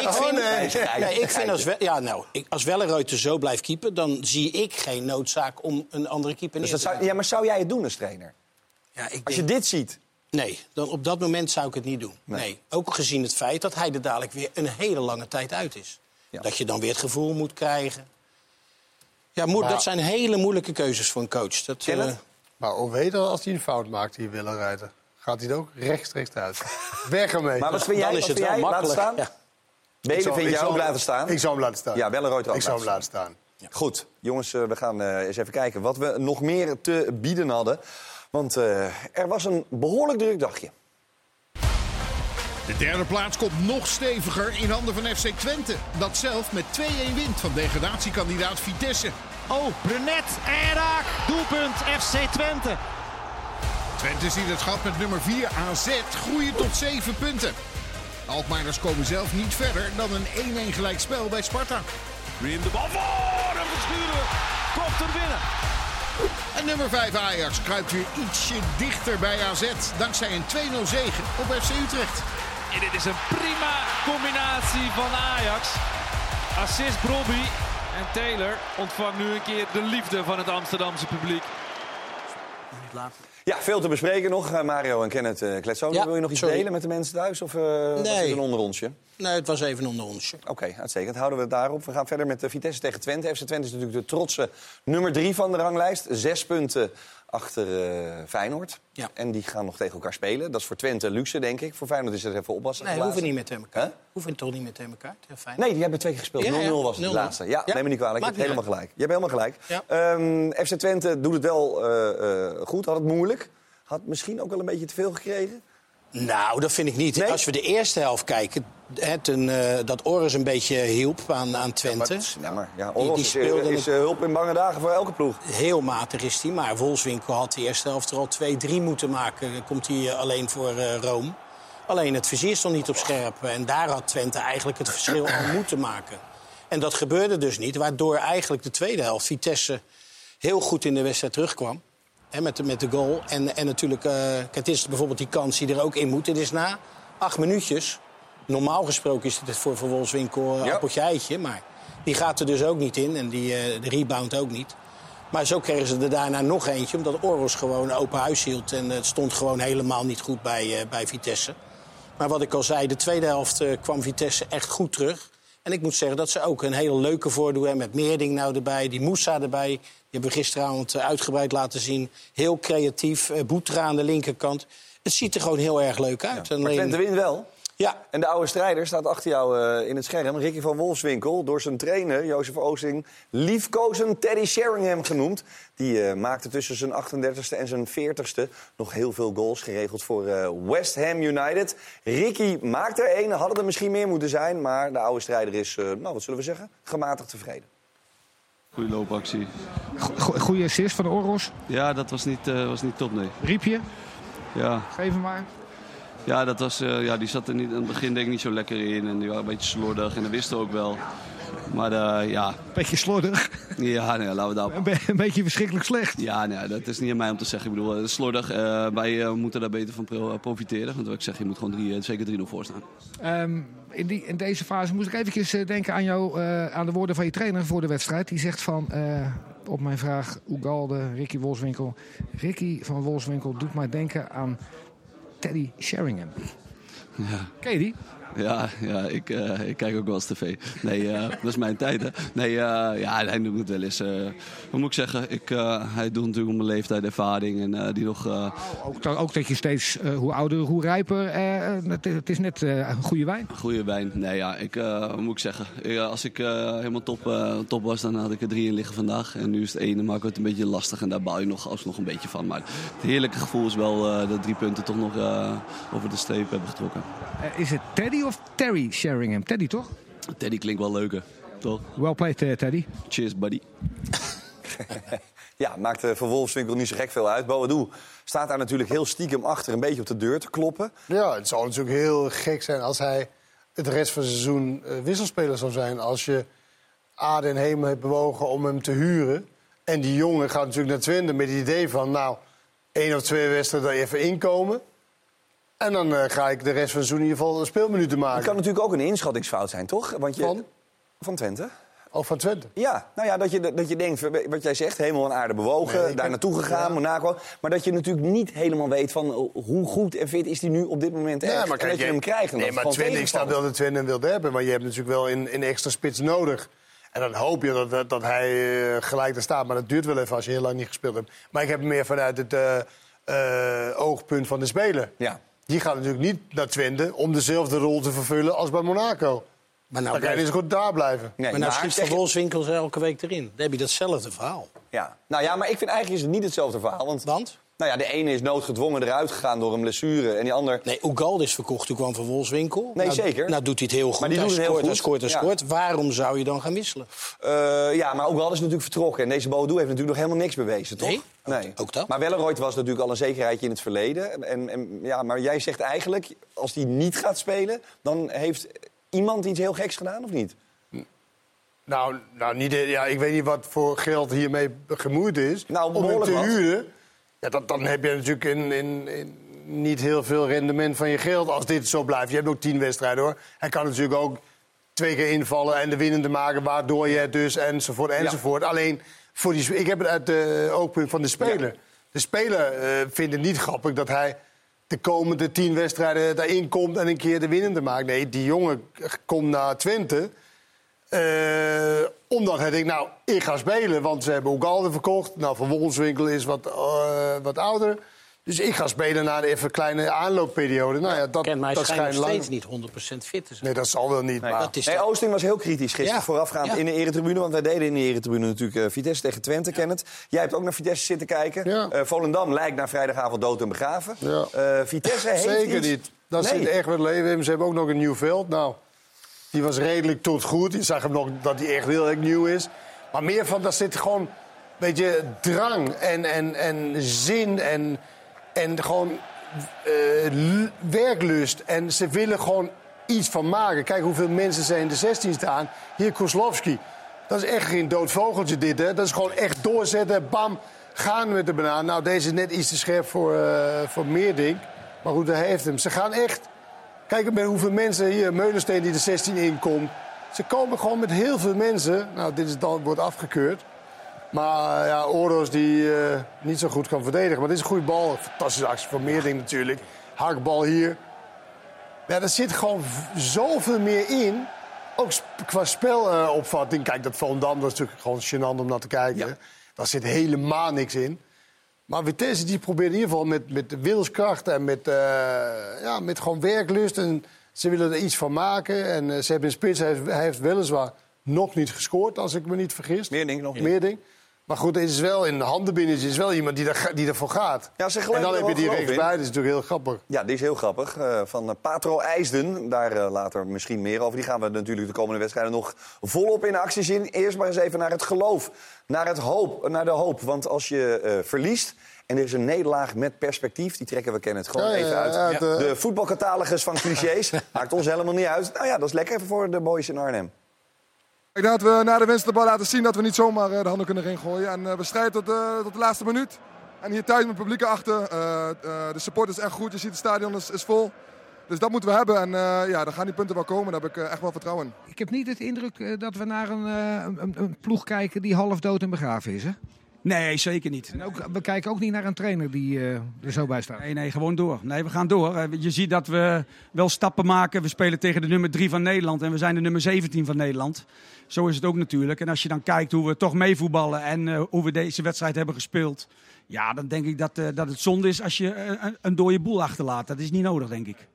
ik Oh, vind, nee. nee, ik vind als, we, ja, nou, ik, als Welleruiter zo blijft keepen... dan zie ik geen noodzaak om een andere keeper Dus neer dat te zou, ja, maar zou jij het doen als trainer? Ja, ik Als je dit ziet. Nee, dan op dat moment zou ik het niet doen. Nee. Ook gezien het feit dat hij er dadelijk weer een hele lange tijd uit is. Ja. Dat je dan weer het gevoel moet krijgen. Ja, moet, Maar- dat zijn hele moeilijke keuzes voor een coach. Dat, eh, Maar dat als hij een fout maakt, die willen rijden? Gaat hij er ook rechtstreeks uit? Weg ermee. Maar wat vind jij? dan is Wat het vind wel makkelijk. staan? Ja. Belen zou- vind jij zou ook hem- laten staan? Ik zou hem laten staan. Ja, Welleroyd ook Ik zou hem laten staan. Goed, jongens, eh, we gaan eh, eens even kijken wat we nog meer te bieden hadden. Want eh, er was een behoorlijk druk dagje. De derde plaats komt nog steviger in handen van FC Twente. Dat zelf met 2-1 wint van degradatiekandidaat Vitesse. Oh, Brunet en raak. Doelpunt FC Twente. Twente ziet het gat met nummer 4 AZ groeien tot 7 punten. Alkmaarders komen zelf niet verder dan een 1-1 gelijkspel bij Sparta. Wim de bal voor en Verschuren komt er binnen. En nummer 5 Ajax kruipt weer ietsje dichter bij AZ dankzij een 2-0 zege op FC Utrecht. En dit is een prima combinatie van Ajax. Assist Brobby en Taylor ontvangt nu een keer de liefde van het Amsterdamse publiek. Ja, veel te bespreken nog. Eh, Mario en Kenneth uh, Kletso. Ja, Wil je nog iets sorry. delen met de mensen thuis? Of eh was het een onderonsje? Nee, het was even onder onsje. Oké, uitstekend. Houden we het daarop. We gaan verder met de Vitesse tegen Twente. FC Twente is natuurlijk de trotse nummer drie van de ranglijst. Zes punten achter eh, Feyenoord. Ja. En die gaan nog tegen elkaar spelen. Dat is voor Twente luxe, denk ik. Voor Feyenoord is het even oppassen. Nee, hoeven niet met elkaar. Hè? Hoeven toch niet met elkaar. Ja, fijn. Nee, die hebben twee keer gespeeld. 0-0 Ja, ja. was het de 0-0. laatste. Ja, neem me niet kwalijk. Je hebt helemaal gelijk. Je hebt helemaal gelijk. Ehm, FC Twente doet het wel eh, eh, goed. Had het moeilijk. Had misschien ook wel een beetje te veel gekregen. Nou, dat vind ik niet. Nee? Als we de eerste helft kijken, hè, eh, dat Oris een beetje hielp aan, aan Twente. Maar, ja, maar ja, Die- Oros die is, speelde is, eh, hulp in bange dagen voor elke ploeg. Heel matig is hij, maar Wolfswinkel had de eerste helft er al 2-3 moeten maken. Dan komt hij eh, alleen voor eh, Rome. Alleen het vizier stond niet op scherp. En daar had Twente eigenlijk het verschil aan moeten maken. En dat gebeurde dus niet, waardoor eigenlijk de tweede helft Vitesse heel goed in de wedstrijd terugkwam. Hè, met, de, met de goal. En, en natuurlijk, eh, kijk, het is bijvoorbeeld die kans die er ook in moet. Het is na acht minuutjes. Normaal gesproken is het voor, voor Wolfswinkel een Ja. appeltje eitje. Maar die gaat er dus ook niet in. En die, eh, de rebound ook niet. Maar zo kregen ze er daarna nog eentje. Omdat Oros gewoon open huis hield. En het stond gewoon helemaal niet goed bij, eh, bij Vitesse. Maar wat ik al zei, de tweede helft eh, kwam Vitesse echt goed terug. En ik moet zeggen dat ze ook een hele leuke voordoen hebben. Met Meerding nou erbij, die Moussa erbij. Die hebben we gisteravond eh, uitgebreid laten zien. Heel creatief. Eh, Boetra aan de linkerkant. Het ziet er gewoon heel erg leuk uit. Maar Alleen- Twente wint wel. Ja, En de oude strijder staat achter jou eh, in het scherm. Ricky van Wolfswinkel, door zijn trainer, Jozef Oosting... liefkozen Teddy Sheringham genoemd. Die eh, maakte tussen zijn 38ste en zijn 40ste nog heel veel goals. Geregeld voor eh, West Ham United. Ricky maakt er één, hadden er misschien meer moeten zijn... maar de oude strijder is, eh, nou, wat zullen we zeggen, gematigd tevreden. Goeie loopactie. Go- Goeie assist van de Oros. Ja, dat was niet, eh, was niet top, nee. Riepje, Ja, geef hem maar. Ja, dat was, eh, ja die zat er niet, aan het begin denk ik niet zo lekker in. En die waren een beetje slordig en dat wisten we ook wel. Maar eh, ja, Beetje slordig. ja nee, laten we daar... Een, be- een beetje verschrikkelijk slecht. Ja, nee, dat is niet aan mij om te zeggen. Ik bedoel, is slordig. eh, wij eh, moeten daar beter van pro- profiteren. Want wat ik zeg, je moet gewoon drie, eh, zeker 3-0 voor staan. Ehm, in, die, in deze fase moest ik eventjes eh, denken aan, jou, eh, aan de woorden van je trainer voor de wedstrijd. Die zegt van, eh, op mijn vraag, Ugalde, Ricky Wolfswinkel. Ricky van Wolfswinkel doet mij denken aan Teddy Sheringham. Ja. Ken je die? Ja, ja ik, eh, ik kijk ook wel eens tv. Nee, eh, dat is mijn tijd, hè. Nee, eh, ja, hij doet het wel eens. wat moet ik zeggen? Ik, hij doet natuurlijk om mijn leeftijd, ervaring en die nog... Ook, dat- ook dat je steeds, hoe ouder, hoe rijper. het, het is net een goede wijn. Goede wijn. Nee, ja, ik, wat moet ik zeggen? Ik, als ik helemaal top, top was, dan had ik er drie in liggen vandaag. En nu is het maak ik het een beetje lastig. En daar baal je nog alsnog een beetje van. Maar het heerlijke gevoel is wel dat drie punten toch nog over de streep hebben getrokken. Is het Teddy of Terry Sheringham? Teddy toch? Teddy klinkt wel leuker, toch? Well played, eh, Teddy. Cheers, buddy. Ja, maakt eh, voor Wolfswinkel niet zo gek veel uit. Boadu staat daar natuurlijk heel stiekem achter een beetje op de deur te kloppen. Ja, het zou natuurlijk heel gek zijn als hij het rest van het seizoen eh, wisselspeler zou zijn. Als je aarde en hemel hebt bewogen om hem te huren. En die jongen gaat natuurlijk naar Twente met het idee van... nou, één of twee wedstrijden er even inkomen. En dan eh, ga ik de rest van het seizoen in ieder geval een speelminuten maken. Het kan natuurlijk ook een inschattingsfout zijn, toch? Want je, Van? Van Twente. Of van Twente. Ja, nou ja, dat je, dat je denkt, wat jij zegt, hemel en aarde bewogen, Nee, daar heb- naartoe gegaan, ja. Monaco. Maar dat je natuurlijk niet helemaal weet van eh, hoe goed en fit is hij nu op dit moment echt. Ja, en dat je hem krijgt. en Nee, maar Twente, ik tegenvalt. wel dat Twente hem wilde hebben. Maar je hebt natuurlijk wel een, een extra spits nodig. En dan hoop je dat, dat, dat hij eh, gelijk er staat. Maar dat duurt wel even als je heel lang niet gespeeld hebt. Maar ik heb hem meer vanuit het eh, oogpunt van de speler. Ja. Die gaat natuurlijk niet naar Twente om dezelfde rol te vervullen als bij Monaco. Maar nou dan kan je dus goed daar blijven. Nee, maar nou maar schiet Van je- Wolfswinkel elke week erin. Dan heb je datzelfde verhaal. Ja. Nou ja, maar ik vind eigenlijk is het niet hetzelfde verhaal. Want, Want? Nou ja, de ene is noodgedwongen eruit gegaan door een blessure. En die ander... Nee, Ugalde is verkocht, toen kwam Van Wolfswinkel. Nee, nou, zeker. Nou doet hij het heel goed. Maar die hij doet het heel scoort, goed. scoort, Ja. scoort. Waarom zou je dan gaan wisselen? Eh, ja, maar ook wel is natuurlijk vertrokken. En deze Boadu heeft natuurlijk nog helemaal niks bewezen, toch? Nee, nee. ook dat. Maar Welleroyd was natuurlijk al een zekerheidje in het verleden. En, en, ja, maar jij zegt eigenlijk, als hij niet gaat spelen... dan heeft iemand iets heel geks gedaan, of niet? Nou, nou niet, ja, ik weet niet wat voor geld hiermee gemoeid is. Nou, om hem te wat. huren. Ja, dat, dan heb je natuurlijk in, in, in niet heel veel rendement van je geld als dit zo blijft. Je hebt ook tien wedstrijden hoor. Hij kan natuurlijk ook twee keer invallen en de winnende maken, waardoor je het dus enzovoort enzovoort. Alleen voor die, ik heb het uit de oogpunt van de speler. De speler eh, vindt het niet grappig dat hij de komende tien wedstrijden daarin komt en een keer de winnende maakt. Nee, die jongen komt naar Twente. Eh, omdat hij denkt, nou, ik ga spelen, want ze hebben Oegalde verkocht. Nou, Van Wolfswinkel is wat eh, wat ouder. Dus ik ga spelen na een even kleine aanloopperiode. Nou ja, dat, Ken dat schijnt nog steeds niet 100% fit te zijn. Nee, dat zal wel niet. Nee, maar... dat is nee, toch- Oosting was heel kritisch gisteren Ja. voorafgaand Ja. in de eretribune. Want wij deden in de eretribune natuurlijk eh, Vitesse tegen Twente, Kenneth. Jij hebt ook naar Vitesse zitten kijken. Ja. Eh, Volendam lijkt na vrijdagavond dood en begraven. Ja. Eh, Vitesse heeft Zeker iets- niet. Dat Nee. zit echt wat leven in. Ze hebben ook nog een nieuw veld. Nou, die was redelijk tot goed. Je zag hem nog dat hij echt heel erg nieuw is. Maar meer van, daar zit gewoon een beetje drang en, en, en zin en, en gewoon eh, werklust. En ze willen gewoon iets van maken. Kijk hoeveel mensen zijn in de 16 staan. Hier Kozlowski. Dat is echt geen dood vogeltje dit, hè. Dat is gewoon echt doorzetten, bam, gaan met de banaan. Nou, deze is net iets te scherp voor, eh voor Meerdink. Maar goed, hij heeft hem. Ze gaan echt... Kijk met hoeveel mensen hier, Meulensteen die de 16 inkomt. Ze komen gewoon met heel veel mensen. Nou, dit is dan, wordt afgekeurd. Maar ja, Oros die eh, niet zo goed kan verdedigen. Maar dit is een goede bal. Fantastische actie van Meerding natuurlijk. Hakbal hier. Ja, er zit gewoon zoveel meer in. Ook sp- qua spelopvatting. Kijk, dat Volendam dat is natuurlijk gewoon gênant om naar te kijken. Daar zit helemaal niks in. Maar Vitesse die probeert in ieder geval met, met wilskracht en met, eh, ja, met gewoon werklust. En ze willen er iets van maken. En eh, ze hebben in spits, hij heeft, hij heeft weliswaar nog niet gescoord, als ik me niet vergis. Meer ding nog niet. Meer ding. Maar goed, het is wel in de handen binnen is wel iemand die, daar, die ervoor gaat. Ja, ze en dan heb je die rechtsbij, dat is natuurlijk heel grappig. Ja, die is heel grappig. eh, van eh, Patro IJsden. Daar eh, later misschien meer over. Die gaan we natuurlijk de komende wedstrijden nog volop in actie zien. Eerst maar eens even naar het geloof. Naar, het hoop, naar de hoop. Want als je verliest. En er is een nederlaag met perspectief. Die trekken we kennen het gewoon Ja, even uit. ja, eh, De voetbalcatalogus van clichés. Maakt ons helemaal niet uit. Nou ja, dat is lekker voor de boys in Arnhem. Ik denk dat we na de winst de bal laten zien dat we niet zomaar eh, de handen kunnen erin gooien. En eh, we strijden tot, eh, tot de laatste minuut. En hier thuis met het publiek achter. de support is echt goed. Je ziet het stadion is, is vol. Dus dat moeten we hebben. En ja, dan gaan die punten wel komen. Daar heb ik echt wel vertrouwen in. Ik heb niet het indruk dat we naar een, een, een ploeg kijken die half dood en begraven is. Hè? Nee, zeker niet. En ook, we kijken ook niet naar een trainer die eh, er zo bij staat. Nee, nee, gewoon door. Nee, we gaan door. Eh, Je ziet dat we wel stappen maken. We spelen tegen de nummer 3 van Nederland en we zijn de nummer 17 van Nederland. Zo is het ook natuurlijk. En als je dan kijkt hoe we toch meevoetballen en eh, hoe we deze wedstrijd hebben gespeeld. Ja, dan denk ik dat, dat het zonde is als je een, een dooie boel achterlaat. Dat is niet nodig, denk ik.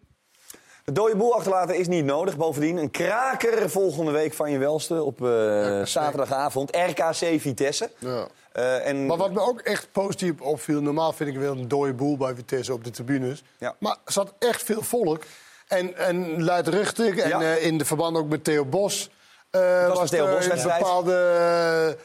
De dode boel achterlaten is niet nodig. Bovendien een kraker volgende week van je welste op eh, zaterdagavond. RKC Vitesse. Ja. Eh, en... Maar wat me ook echt positief opviel, normaal vind ik wel een dode boel bij Vitesse op de tribunes. Maar er zat echt veel volk. En, en luidruchtig. En Ja. eh, in de verband ook met Theo Bos. was was Theo er een bepaalde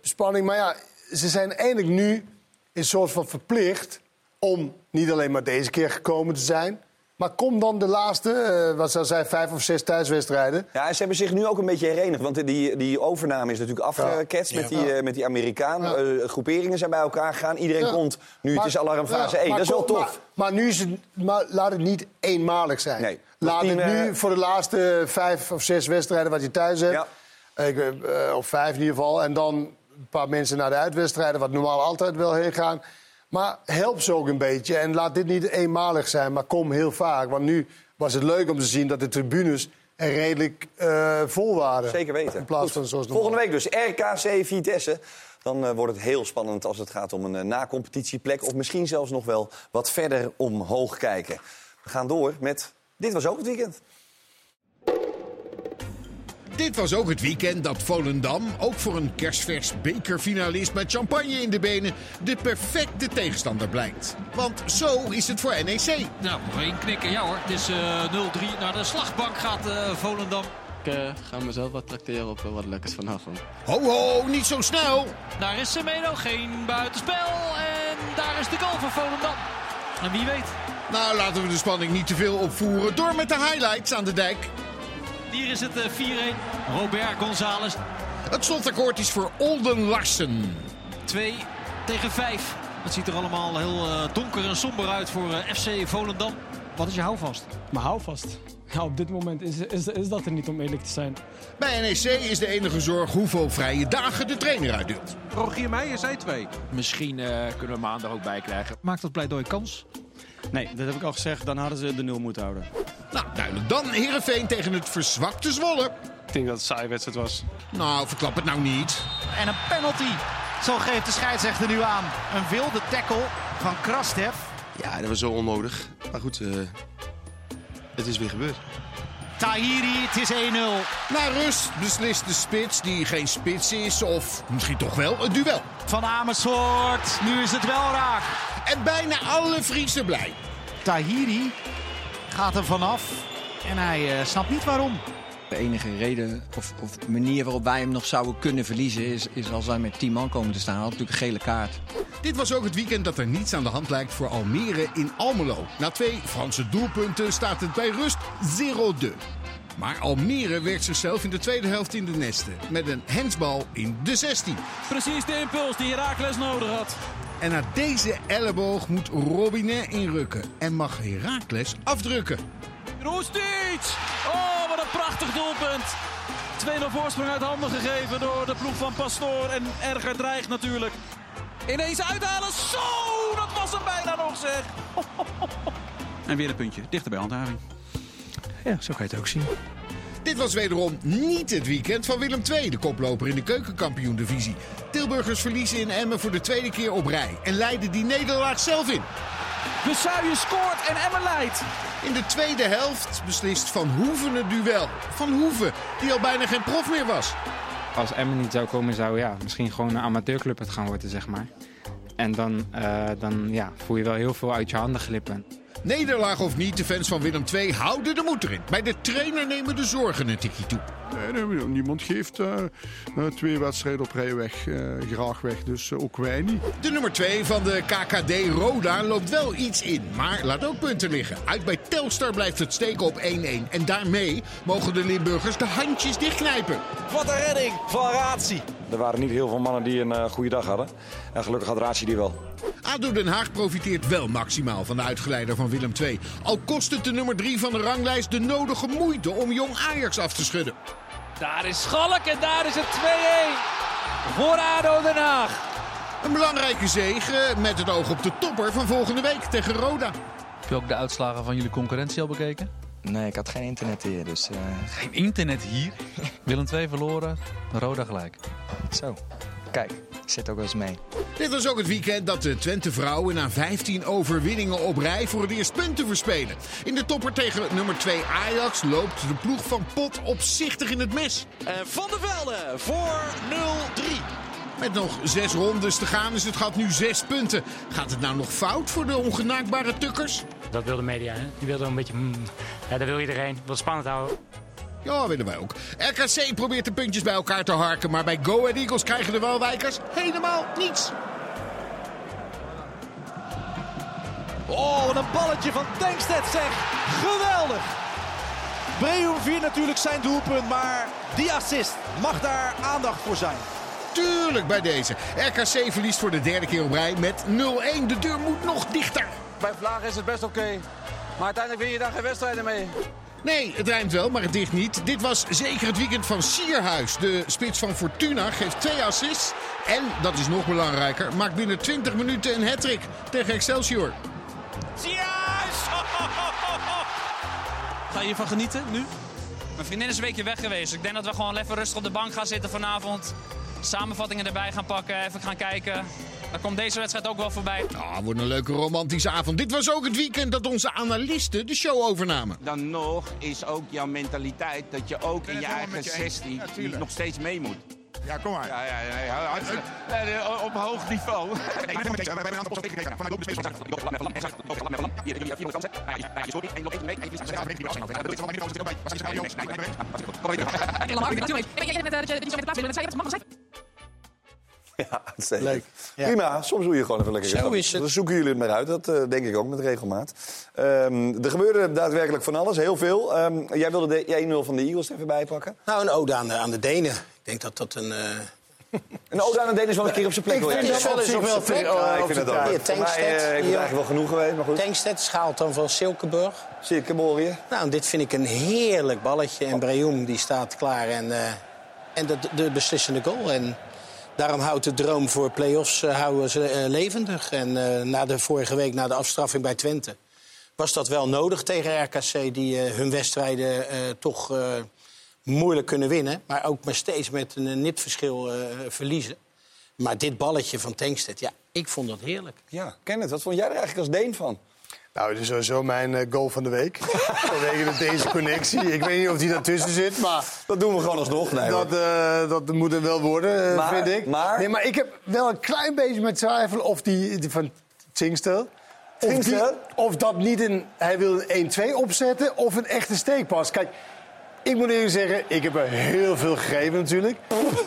spanning. Maar ja, ze zijn eindelijk nu een soort van verplicht om niet alleen maar deze keer gekomen te zijn. Maar kom dan de laatste, eh, wat zou zijn, vijf of zes thuiswedstrijden. Ja, en ze hebben zich nu ook een beetje herenigd. Want die, die overname is natuurlijk afgeketst Ja. met, die, eh, met die Amerikanen. Eh, groeperingen zijn bij elkaar gegaan. Iedereen komt. Nu, het is alarmfase ja, 1. maar Dat is wel tof. Maar, maar nu is het, maar laat het niet eenmalig zijn. Nee. Laat het nu voor de laatste vijf of zes wedstrijden wat je thuis hebt. Ik, of vijf in ieder geval. En dan een paar mensen naar de uitwedstrijden, wat normaal altijd wel heen gaan. Maar help ze ook een beetje. En laat dit niet eenmalig zijn, maar kom heel vaak. Want nu was het leuk om te zien dat de tribunes er redelijk eh, vol waren. Zeker weten. In plaats Goed. van zoals. Volgende week dus RKC Vitesse. Dan eh, wordt het heel spannend als het gaat om een uh, na-competitieplek. Of misschien zelfs nog wel wat verder omhoog kijken. We gaan door met... Dit was ook het weekend. Dit was ook het weekend dat Volendam, ook voor een kerstvers bekerfinalist met champagne in de benen, de perfecte tegenstander blijkt. Want zo is het voor NEC. Nou, nog één knikken. Ja hoor, het is eh, 0-3. Naar de slagbank gaat eh, Volendam. Ik eh, ga mezelf wat tracteren op eh, wat lekkers vanavond. Ho ho, niet zo snel! Daar is Semedo, geen buitenspel. En daar is de goal voor Volendam. En wie weet. Nou, laten we de spanning niet te veel opvoeren. Door met de highlights aan de dijk. Hier is het eh, 4-1. Robert González. Het slotakkoord is voor Olden Larsen. 2 tegen 5. Het ziet er allemaal heel eh, donker en somber uit voor eh, FC Volendam. Wat is je houvast? Maar houvast. Ja, op dit moment is, is, is dat er niet om eerlijk te zijn. Bij NEC is de enige zorg hoeveel vrije dagen de trainer uitdeelt. Rogier Meijer zei twee. Misschien eh, kunnen we maandag ook bij krijgen. Maakt dat pleidooi kans? Nee, dat heb ik al gezegd. Dan hadden ze de nul moeten houden. Nou, duidelijk dan. Heerenveen tegen het verzwakte Zwolle. Ik denk dat het een saaie wedstrijd was. Nou, verklap het nou niet. En een penalty. Zo geeft de scheidsrechter nu aan. Een wilde tackle van Krastev. Ja, dat was zo onnodig. Maar goed, uh, het is weer gebeurd. Tahiri, het is 1-0. Na rust beslist de spits, die geen spits is, of misschien toch wel een duel. Van Amersfoort, nu is het wel raak. En bijna alle Friesen blij. Tahiri gaat er vanaf en hij uh, snapt niet waarom. De enige reden of, of, manier waarop wij hem nog zouden kunnen verliezen is, is als wij met 10 man komen te staan. Hij had natuurlijk een gele kaart. Dit was ook het weekend dat er niets aan de hand lijkt voor Almere in Almelo. Na twee Franse doelpunten staat het bij rust 0-2. Maar Almere werkt zichzelf in de tweede helft in de nesten. Met een hensbal in de 16. Precies de impuls die Herakles nodig had. En na deze elleboog moet Robinet inrukken. En mag Herakles afdrukken. Roestic! Oh, wat een prachtig doelpunt. 2-0 voorsprong uit handen gegeven door de ploeg van Pastoor. En erger dreigt natuurlijk. Ineens uithalen. Zo, dat was hem bijna nog zeg. En weer een puntje, dichter bij handhaving. Ja, zo kan je het ook zien. Dit was wederom niet het weekend van Willem II, de koploper in de keukenkampioen-divisie. Tilburgers verliezen in Emmen voor de tweede keer op rij en leiden die nederlaag zelf in. Besuijen scoort en Emmen leidt. In de tweede helft beslist Van Hoeven het duel. Van Hoeven, die al bijna geen prof meer was. Als Emmen niet zou komen, zou ja, misschien gewoon een amateurclub het gaan worden, zeg maar. En dan, uh, dan ja, voel je wel heel veel uit je handen glippen. Nederlaag of niet, de fans van Willem II houden de moed erin. Bij de trainer nemen de zorgen een tikje toe. Nee, nee, niemand geeft uh, twee wedstrijden op rij weg, uh, graag weg. Dus ook wij niet. De nummer 2 van de KKD Roda loopt wel iets in. Maar laat ook punten liggen. Uit bij Telstar blijft het steken op 1-1. En daarmee mogen de Limburgers de handjes dichtknijpen. Wat een redding van Ratie. Er waren niet heel veel mannen die een goede dag hadden. En gelukkig had Ratie die wel. ADO Den Haag profiteert wel maximaal van de uitgeleider van Willem II. Al kost het de nummer 3 van de ranglijst de nodige moeite om jong Ajax af te schudden. Daar is Schalk en daar is het 2-1 voor ADO Den Haag. Een belangrijke zege met het oog op de topper van volgende week tegen Roda. Heb je ook de uitslagen van jullie concurrentie al bekeken? Nee, ik had geen internet hier, dus... Uh... Geen internet hier? Willem 2 verloren, Roda gelijk. Zo, kijk, zit ook wel eens mee. Dit was ook het weekend dat de Twente vrouwen na 15 overwinningen op rij voor het eerst punten verspelen. In de topper tegen nummer 2 Ajax loopt de ploeg van Pot opzichtig in het mes. En Van der Velde voor 0-3. Met nog zes rondes te gaan is het gat nu zes punten. Gaat het nou nog fout voor de ongenaakbare tukkers? Dat wil de media, hè? Die wil er een beetje... Mm, ja, dat wil iedereen. Wil het spannend houden. Ja, willen wij ook. RKC probeert de puntjes bij elkaar te harken, maar bij Go Ahead Eagles krijgen de Walwijkers helemaal niets. Oh, wat een balletje van Tankstedt zeg. Geweldig. Breum viert natuurlijk zijn doelpunt, maar die assist mag daar aandacht voor zijn. Tuurlijk bij deze. RKC verliest voor de derde keer op rij met 0-1. De deur moet nog dichter. Bij Vlaag is het best oké. Okay. Maar uiteindelijk win je daar geen wedstrijden mee. Nee, het rijmt wel, maar het dicht niet. Dit was zeker het weekend van Sierhuis. De spits van Fortuna geeft twee assists. En, dat is nog belangrijker, maakt binnen 20 minuten een hat tegen Excelsior. Sierhuis! Ga je hiervan genieten nu? Mijn vriendin is een weekje weg geweest. Ik denk dat we gewoon even rustig op de bank gaan zitten vanavond. Samenvattingen erbij gaan pakken, even gaan kijken. Dan komt deze wedstrijd ook wel voorbij. Ah, wordt een leuke romantische avond. Dit was ook het weekend dat onze analisten de show overnamen. Dan nog is ook jouw mentaliteit dat je ook in je eigen 16 ja, nog steeds mee moet. Ja, kom maar. Ja, ja, ja, ja, op hoog niveau. Ja, Leuk. Prima, soms doe je gewoon even lekker. Zo is het. Dan zoeken jullie het maar uit, dat uh, denk ik ook met regelmaat. Um, er gebeurde daadwerkelijk van alles, heel veel. Um, jij wilde de 1-0 van de Eagles even bijpakken? Nou, een ode aan de, aan de Denen. Ik denk dat dat een... Uh... Een ode aan de Denen is wel een keer op zijn plek. Ik vind het wel eens op zijn plek. Ik vind het ook. Het eigenlijk wel genoeg geweest, maar goed. Tankstedt schaalt dan van Silkeborg. Silkeborg. Nou, dit vind ik een heerlijk balletje. En Breum die staat klaar en, uh, en de, de beslissende goal. En Daarom houdt de droom voor play-offs uh, houden ze, uh, levendig. En uh, na de vorige week, na de afstraffing bij Twente... was dat wel nodig tegen RKC... die hun wedstrijden toch moeilijk kunnen winnen. Maar ook maar steeds met een nipverschil verliezen. Maar dit balletje van Tankstedt, ja, ik vond dat heerlijk. Ja, Kenneth, wat vond jij er eigenlijk als Deen van? Nou, dit is sowieso mijn eh, goal van de week. Vanwege de deze connectie. Ik weet niet of die daartussen zit, maar... Dat doen we gewoon alsnog, nee, dat, eh, dat moet er wel worden, eh, Maar- vind ik. maar- Nee, maar ik heb wel een klein beetje met twijfel of die, die van Tingstel... Of, die- of dat niet een... Hij wil een 1-2 opzetten of een echte steekpas. Kijk, ik moet eerlijk zeggen, ik heb er heel veel gegeven natuurlijk.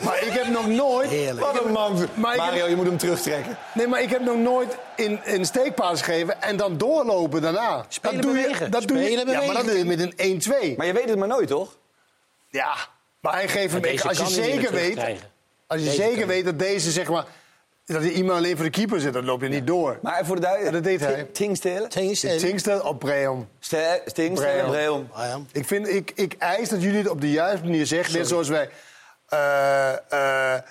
Maar ik heb nog nooit... Heerlijk. Wat een man. Maar ik heb- Mario, je moet hem terugtrekken. Nee, maar ik heb nog nooit in een steekpaas gegeven en dan doorlopen daarna. Spelen dat doe je, dat doe je, ja, maar dat doe je met een 1-2. Maar je weet het maar nooit, toch? Ja, maar hij geeft hem... Als je zeker weet, als je Deze zeker weet dat deze, zeg maar... Dat er iemand alleen voor de keeper zit, dan loop je niet door. Maar voor de Ja, duidelijkheid. dat deed hij. Tingstelen? Tingstel op Breum. Tingstelen, Breum. Ah. Ik, vind, ik, ik eis dat jullie het op de juiste manier zeggen. Net zoals wij... eh eh.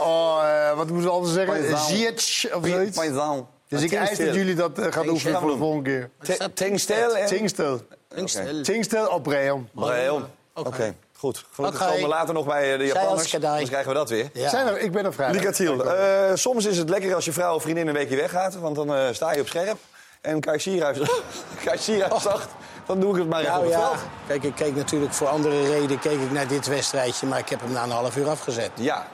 Oh, eh, wat moeten we altijd zeggen? Ziyech of zoiets. Paisan. Dus ik eis dat jullie dat eh, gaan oefenen voor de volgende keer. Tingstel. Tingstel. Tingstel op Breum. Breum. Oké, goed. Gelukkig Oké. komen we later nog bij eh, de Japanners. Anders krijgen we dat weer. Ja. Zijn er, ik ben er vrij. Eh soms is het lekker als je vrouw of vriendin een weekje weggaat, want dan eh, sta je op scherp. En Kai Sierhuis, Sierhuis zegt, dan doe ik het maar even Nou het ja, kijk, ik keek natuurlijk voor andere reden keek ik naar dit wedstrijdje, maar ik heb hem na een half uur afgezet. Ja,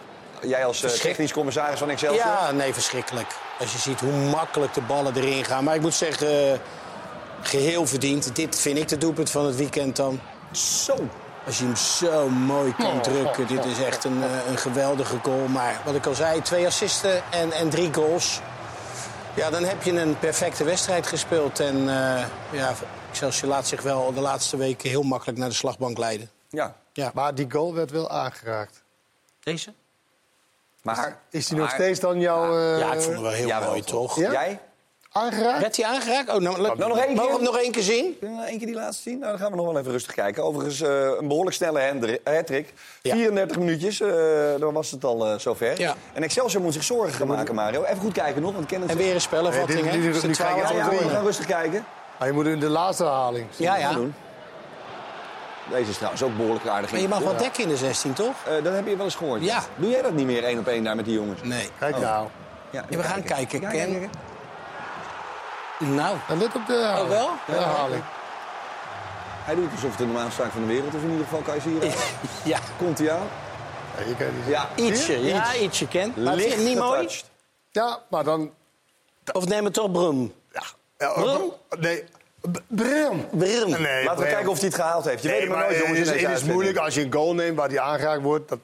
jij als technisch commissaris van Excelsior. Ja, nee, verschrikkelijk. Als je ziet hoe makkelijk de ballen erin gaan. Maar ik moet zeggen, eh, geheel verdiend. Dit vind ik de doelpunt van het weekend dan. Zo. Als je hem zo mooi kan Oh, drukken. Dit is echt een, eh, een geweldige goal. Maar wat ik al zei, twee assisten en, en drie goals. Ja, dan heb je een perfecte wedstrijd gespeeld. En eh ja, Excelsior laat zich wel de laatste weken heel makkelijk naar de slagbank leiden. Ja. Ja. Maar die goal werd wel aangeraakt. Deze? Maar, Is die nog steeds dan jouw... eh, Ja, ik vond hem wel heel mooi, toch? toch? Ja? Jij? Aangeraakt? Werd hij aangeraakt? Oh, nou, Nou, nog één keer. Mogen we hem nog één keer zien? Nog één keer die laatste zien? Nou, dan gaan we nog wel even rustig kijken. Overigens eh, een behoorlijk snelle hattrick. Ja. 34 minuutjes, eh, dan was het al eh, zover. Ja. En Excelsior moet zich zorgen gaan maken, Mario. Even goed kijken nog, want kennen En weer een spellenvatting, hè? dit- Is de nu krijg je 12 Ja, we drie. gaan rustig kijken. Maar je moet in de laatste herhaling. Ja, ja. doen. Deze is trouwens ook behoorlijk aardig. Maar je mag wel dekken in de 16, toch? Eh, dat heb je wel eens gehoord. Ja. Doe jij dat niet meer één op één daar met die jongens? Nee. Kijk Oh. nou. Ja, Ja, we gaan kijken, Ja, Ken. Nou, En let op de herhaling. Oh, wel? De herhaling. Hij doet alsof het de normaalste zaak van de wereld is in ieder geval, kan je zien. ja. Komt hij aan? Ja, je kan niet Ja, Ietsje, Iets. ja, ietsje, Ken. Maar Licht het niet mooi? Ja, maar dan... Of neem het toch Brum? Ja, ja, Brum? Nee. B- Brum. Brum. Nee, Laten we kijken of hij het gehaald heeft. Je Nee, weet het maar maar nooit, jongens. in het is, het is moeilijk als je een goal neemt waar die aangeraakt wordt. Dat,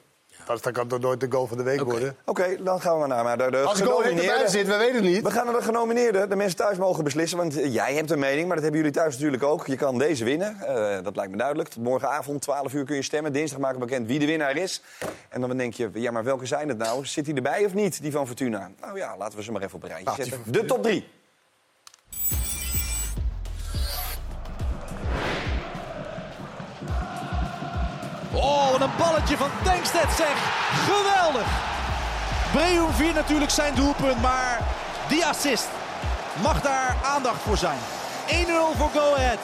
dat, dat kan toch nooit de goal van de week worden. Oké, dan gaan we maar naar de, de Als de goal erbij zit, we weten het niet. We gaan naar de genomineerden. De mensen thuis mogen beslissen, want eh, jij hebt een mening, maar dat hebben jullie thuis natuurlijk ook. Je kan deze winnen, Eh, dat lijkt me duidelijk. Tot morgenavond, 12 uur kun je stemmen. Dinsdag maken we bekend wie de winnaar is. En dan denk je, ja, maar welke zijn het nou? Zit hij erbij of niet, die van Fortuna? Nou ja, laten we ze maar even op een rijtje zetten. De top 3. Oh, wat een balletje van Tankstedt zeg. Geweldig. Breum natuurlijk zijn doelpunt, maar die assist mag daar aandacht voor zijn. 1-0 voor Go Ahead.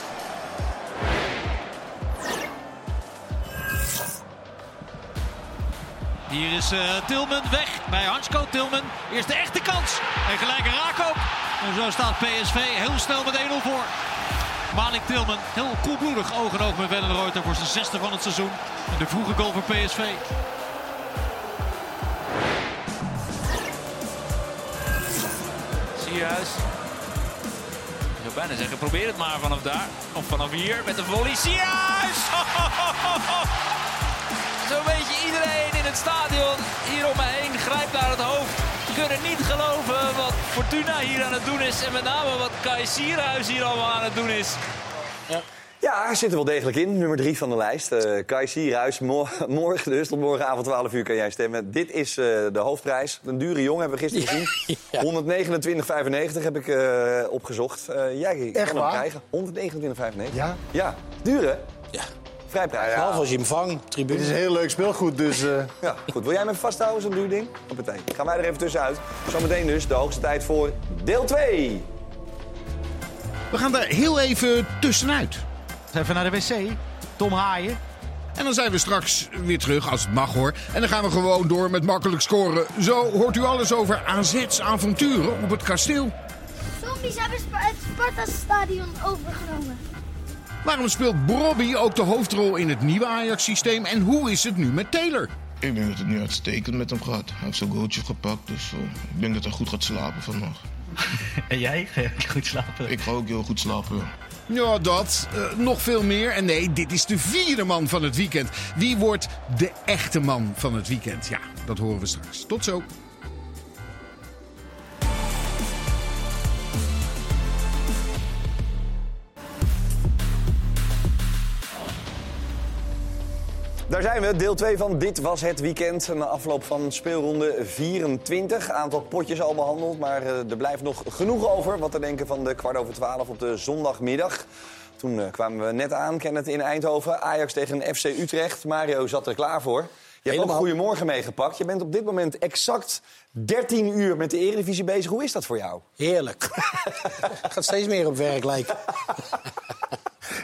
Hier is eh, Tilman weg bij Hansko Tilman. Eerst de echte kans. En gelijke raak ook. En zo staat PSV heel snel met 1-0 voor. Malik Tilman, heel koelbloedig, oog in oog met Wellenreuter voor zijn zesde van het seizoen. En de vroege goal voor PSV. Sierhuis. Ik zou bijna zeggen, probeer het maar vanaf daar. Of vanaf hier met de volley. Sierhuis! Zo'n beetje iedereen in het stadion hier om me heen grijpt naar het hoofd. Kunnen niet geloven wat Fortuna hier aan het doen is. En met name wat Kai Sierhuis hier allemaal aan het doen is. Ja, hij zit er wel degelijk in. Nummer 3 van de lijst. Eh Kai Sierhuis. Mo- morgen dus, tot morgenavond 12 uur kan jij stemmen. Dit is eh, de hoofdprijs. Een dure jongen, hebben we gisteren gezien. 129,95 heb ik eh, opgezocht. Eh, jij Echt kan hem waar? krijgen. 129,95. Ja? Ja, duur hè? Ja. Vrijprijs. Behalve als je hem vangt, Dit tribune. is heel leuk speelgoed, dus... eh, Ja, goed. Wil jij me even vasthouden, zo'n duur ding? Hoppatee. Gaan wij er even tussenuit. Zometeen dus de hoogste tijd voor deel 2. We gaan er heel even tussenuit. Even naar de wc. Tom Haaien. En dan zijn we straks weer terug, als het mag hoor. En dan gaan we gewoon door met makkelijk scoren. Zo hoort u alles over AZ's avonturen op het kasteel. Zombies hebben het Sparta-stadion overgenomen. Waarom speelt Brobby ook de hoofdrol in het nieuwe Ajax-systeem? En hoe is het nu met Taylor? Ik denk dat het nu uitstekend met hem gaat. Hij heeft zijn goaltje gepakt, dus eh, ik denk dat hij goed gaat slapen vannacht. En jij? Ga je goed slapen? Ik ga ook heel goed slapen. ja. Ja, dat. eh, nog veel meer. En nee, dit is de vierde man van het weekend. Wie wordt de echte man van het weekend? Ja, dat horen we straks. Tot zo. Daar zijn we, deel 2 van Dit Was Het Weekend. Na afloop van speelronde 24. Aantal potjes al behandeld, maar eh, er blijft nog genoeg over. Wat te denken van de kwart over 12 op de zondagmiddag. Toen eh, kwamen we net aan, Kenneth, in Eindhoven. Ajax tegen FC Utrecht. Mario zat er klaar voor. Je hebt ook Helemaal. Goedemorgen meegepakt. Je bent op dit moment exact 13 uur met de Eredivisie bezig. Hoe is dat voor jou? Heerlijk. Gaat steeds meer op werk lijken.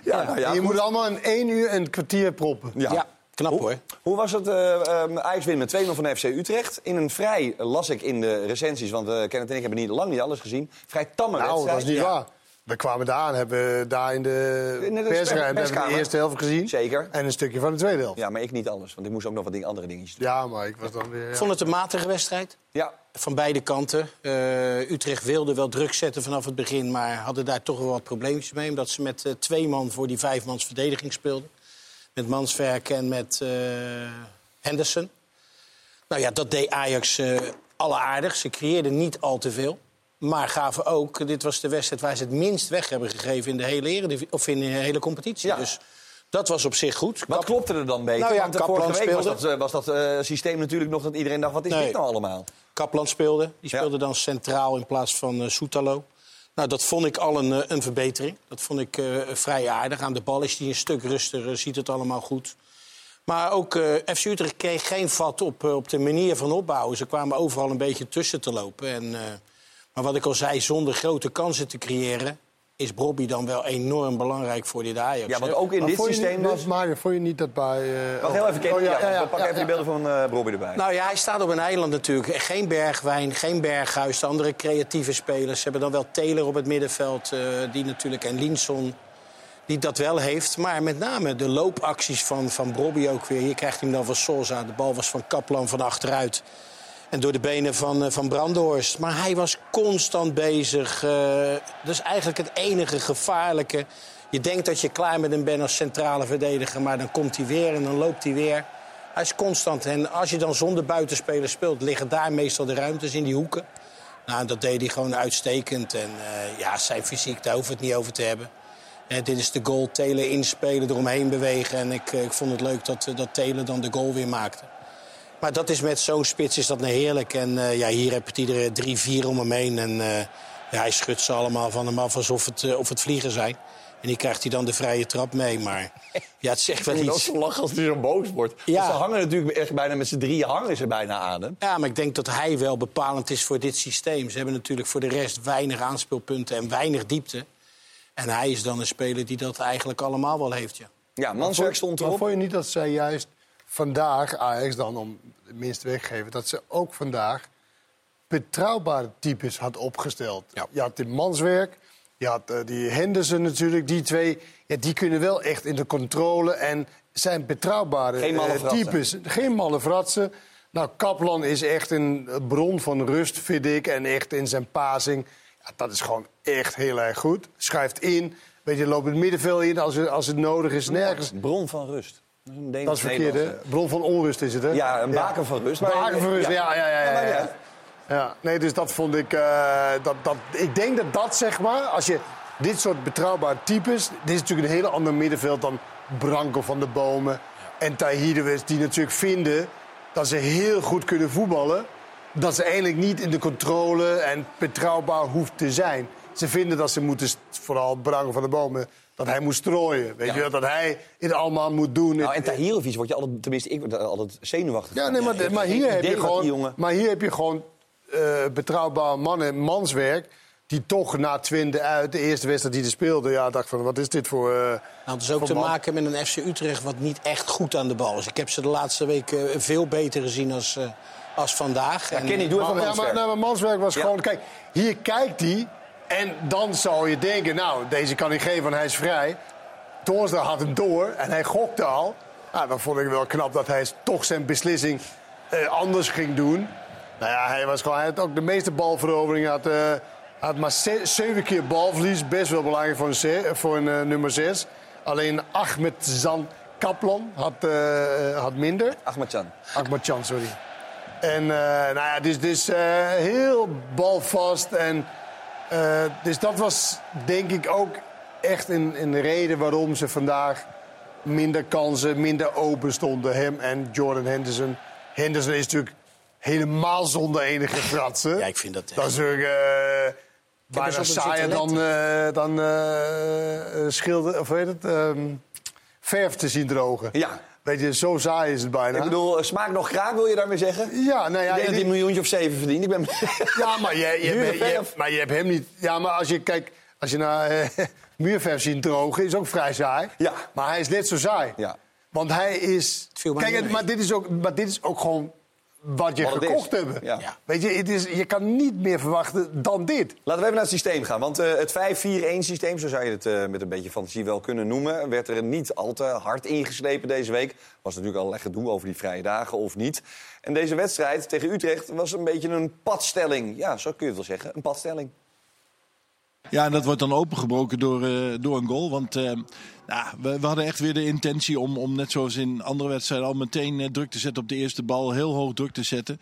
Ja, nou ja, je goed. moet allemaal in één uur een kwartier proppen. Ja. Knap hoe, hoor. Hoe was het? eh um, Ajax wint met 2-0 van FC Utrecht. In een vrij, eh, las ik in de recensies, want eh Kenneth en ik hebben niet, lang niet alles gezien. Vrij tamme Nou, wedstrijd. dat is niet Ja. waar. We kwamen daar aan, hebben daar in de, In de persruimte hebben de eerste helft gezien. Zeker. En een stukje van de tweede helft. Ja, maar ik niet alles, want ik moest ook nog wat ding, andere dingetjes doen. Ja, maar ik was dan weer... Ik vond het een matige wedstrijd. Ja. Van beide kanten. Eh, Utrecht wilde wel druk zetten vanaf het begin, maar hadden daar toch wel wat probleempjes mee. Omdat ze met twee man voor die vijfmans verdediging speelden. Met Mansverk en met eh, Henderson. Nou ja, dat deed Ajax eh alleraardig. Ze creëerden niet al te veel. Maar gaven ook, dit was de wedstrijd waar ze het minst weg hebben gegeven in de hele, eredivi- of in de hele competitie. Dus dat was op zich goed. Wat klopte er dan beter? Nou ja, want Kaplan vorige week was speelde. dat, eh, was dat eh, systeem natuurlijk nog dat iedereen dacht, wat is Nee. dit nou allemaal? Kaplan speelde. Die speelde dan centraal in plaats van eh Soetalo. Nou, dat vond ik al een, eh, een verbetering. Dat vond ik eh, vrij aardig. Aan de bal is hij een stuk rustiger, ziet het allemaal goed. Maar ook eh FC Utrecht kreeg geen vat op, op de manier van opbouwen. Ze kwamen overal een beetje tussen te lopen. En, maar wat ik al zei, zonder grote kansen te creëren... is Brobby dan wel enorm belangrijk voor dit Ajax. Ja, want hè? ook in Maar dit je systeem niet, dus... Mario, vond je niet dat bij... eh, Wacht heel even, Kenneth. oh, ja, ja, ja, we pakken ja, even die beelden van eh Robbie erbij. Nou ja, hij staat op een eiland natuurlijk. Geen Bergwijn, geen Berghuis, de andere creatieve spelers. Ze hebben dan wel Taylor op het middenveld, eh, die natuurlijk, en Linson, die dat wel heeft. Maar met name de loopacties van, van Brobby ook weer. Hier krijgt hij hem dan van Sosa. De bal was van Kaplan van achteruit. En door de benen van, eh, van Brandhorst. Maar hij was constant bezig. eh dat is eigenlijk het enige gevaarlijke. Je denkt dat je klaar met hem bent als centrale verdediger. Maar dan komt hij weer en dan loopt hij weer. Hij is constant. En als je dan zonder buitenspelers speelt, liggen daar meestal de ruimtes in die hoeken. Nou, dat deed hij gewoon uitstekend. En eh, ja, zijn fysiek, daar we het niet over te hebben. Dit is de goal, Telen inspelen, eromheen bewegen. En ik, ik vond het leuk dat, dat Telen dan de goal weer maakte. Maar dat is met zo'n spits is dat nou heerlijk. En eh, ja, hier heb je iedere drie, vier om hem heen. En eh, ja, hij schudt ze allemaal van hem af alsof het, eh, of het vliegen zijn. En die krijgt hij dan de vrije trap mee. Maar ja, het zegt wel Ik iets. zo lachen als hij zo boos wordt. Ja. Want Ze hangen natuurlijk echt bijna met z'n drieën hangen ze bijna aan hem. Ja, maar ik denk dat hij wel bepalend is voor dit systeem. Ze hebben natuurlijk voor de rest weinig aanspeelpunten en weinig diepte. En hij is dan een speler die dat eigenlijk allemaal wel heeft, ja. Ja, Maar vond- Maar vond je niet dat zij juist vandaag, Ajax dan om het minst weggeven... dat ze ook vandaag betrouwbare types had opgesteld? Je had dit manswerk, je had eh, die Henderson natuurlijk, die twee... Ja, die kunnen wel echt in de controle en zijn betrouwbare Geen malle eh, types. Geen malle fratsen. Nou, Kaplan is echt een bron van rust, vind ik. En echt in zijn passing. Ja, dat is gewoon echt heel erg goed. Schuift in. Weet je, loopt het middenveld in als het, als het nodig is. Nergens. Bron van rust. Dat Dat is verkeerd, hè? Bron van onrust is het, hè? Ja, een baken van rust. maar- Baken van rust, ja, ja, ja. ja, Ja, ja. nee, dus dat vond ik... eh, dat, dat, ik denk dat dat, zeg maar, als je dit soort betrouwbare types... Dit is natuurlijk een hele ander middenveld dan Branko van de Bomen... en Tahidewis, die natuurlijk vinden dat ze heel goed kunnen voetballen... dat ze eigenlijk niet in de controle en betrouwbaar hoeft te zijn. Ze vinden dat ze moeten, vooral Branko van de Bomen... dat hij moet strooien, weet Ja. je wel? Dat hij het allemaal moet doen. Nou, en Tahirovic word je altijd, tenminste, ik word er altijd zenuwachtig. Ja, nee, maar, maar, hier, heb je gewoon, jongen... maar hier heb je gewoon eh, betrouwbaar mannen, manswerk. Die toch na Twente uit, de eerste wedstrijd die hij speelde... ja, dacht van, wat is dit voor... Uh, nou, het is ook te man? maken met een FC Utrecht wat niet echt goed aan de bal is. Ik heb ze de laatste weken veel beter gezien als, uh, als vandaag. Ja, Kenny, doe even maar, ja, Manswerk. maar, nou, maar Manswerk was Ja. gewoon... Kijk, hier kijkt hij en dan zou je denken... nou, deze kan hij geven, want hij is vrij. Toornstra had hem door en hij gokte al. Nou, dan vond ik wel knap dat hij toch zijn beslissing eh, anders ging doen. Nou ja, hij, was gewoon, hij had ook de meeste balveroveringen. Hij had, eh, had maar ze- zeven keer balverlies. Best wel belangrijk voor een, voor een eh, nummer zes. Alleen Ahmed Zan Kaplan had, eh, had minder. Ahmadjan. Ahmadjan, sorry. En nou ja, dus, dus heel balvast. En, eh, dus dat was denk ik ook echt een, een reden waarom ze vandaag minder kansen, minder open stonden. Hem en Jordan Henderson. Henderson is natuurlijk helemaal zonder enige fratsen. Ja, ik vind dat... Dat is ook eh bijna saaier dan, eh, dan schilder, of weet het, ehm, verf te zien drogen. Ja. Weet je, zo saai is het bijna. Ik bedoel, eh, smaak nog graag, wil je daarmee zeggen? Ja, nou ja, ik denk dat hij een miljoentje of zeven verdient. Ik ben... Ja, maar je, je, Muurverf. je, je- maar je hebt hem niet. Ja, maar als je kijkt, als je naar eh, muurverf ziet drogen, is ook vrij saai. Ja. Maar hij is net zo saai. Ja. Want hij is. Kijk, maar dit is ook, maar dit is ook gewoon wat je Wat gekocht hebt. Ja. Ja. Weet je, het is, je kan niet meer verwachten dan dit. Laten we even naar het systeem gaan. Want eh, het 5-4-1 systeem, zo zou je het eh, met een beetje fantasie wel kunnen noemen... werd er niet al te hard ingeslepen deze week. Was natuurlijk al lekker gedoe over die vrije dagen of niet. En deze wedstrijd tegen Utrecht was een beetje een padstelling. Ja, zo kun je het wel zeggen. Een padstelling. Ja, en dat wordt dan opengebroken door, eh, door een goal. Want eh, nou, we, we hadden echt weer de intentie om, om net zoals in andere wedstrijden al meteen eh, druk te zetten op de eerste bal. Heel hoog druk te zetten.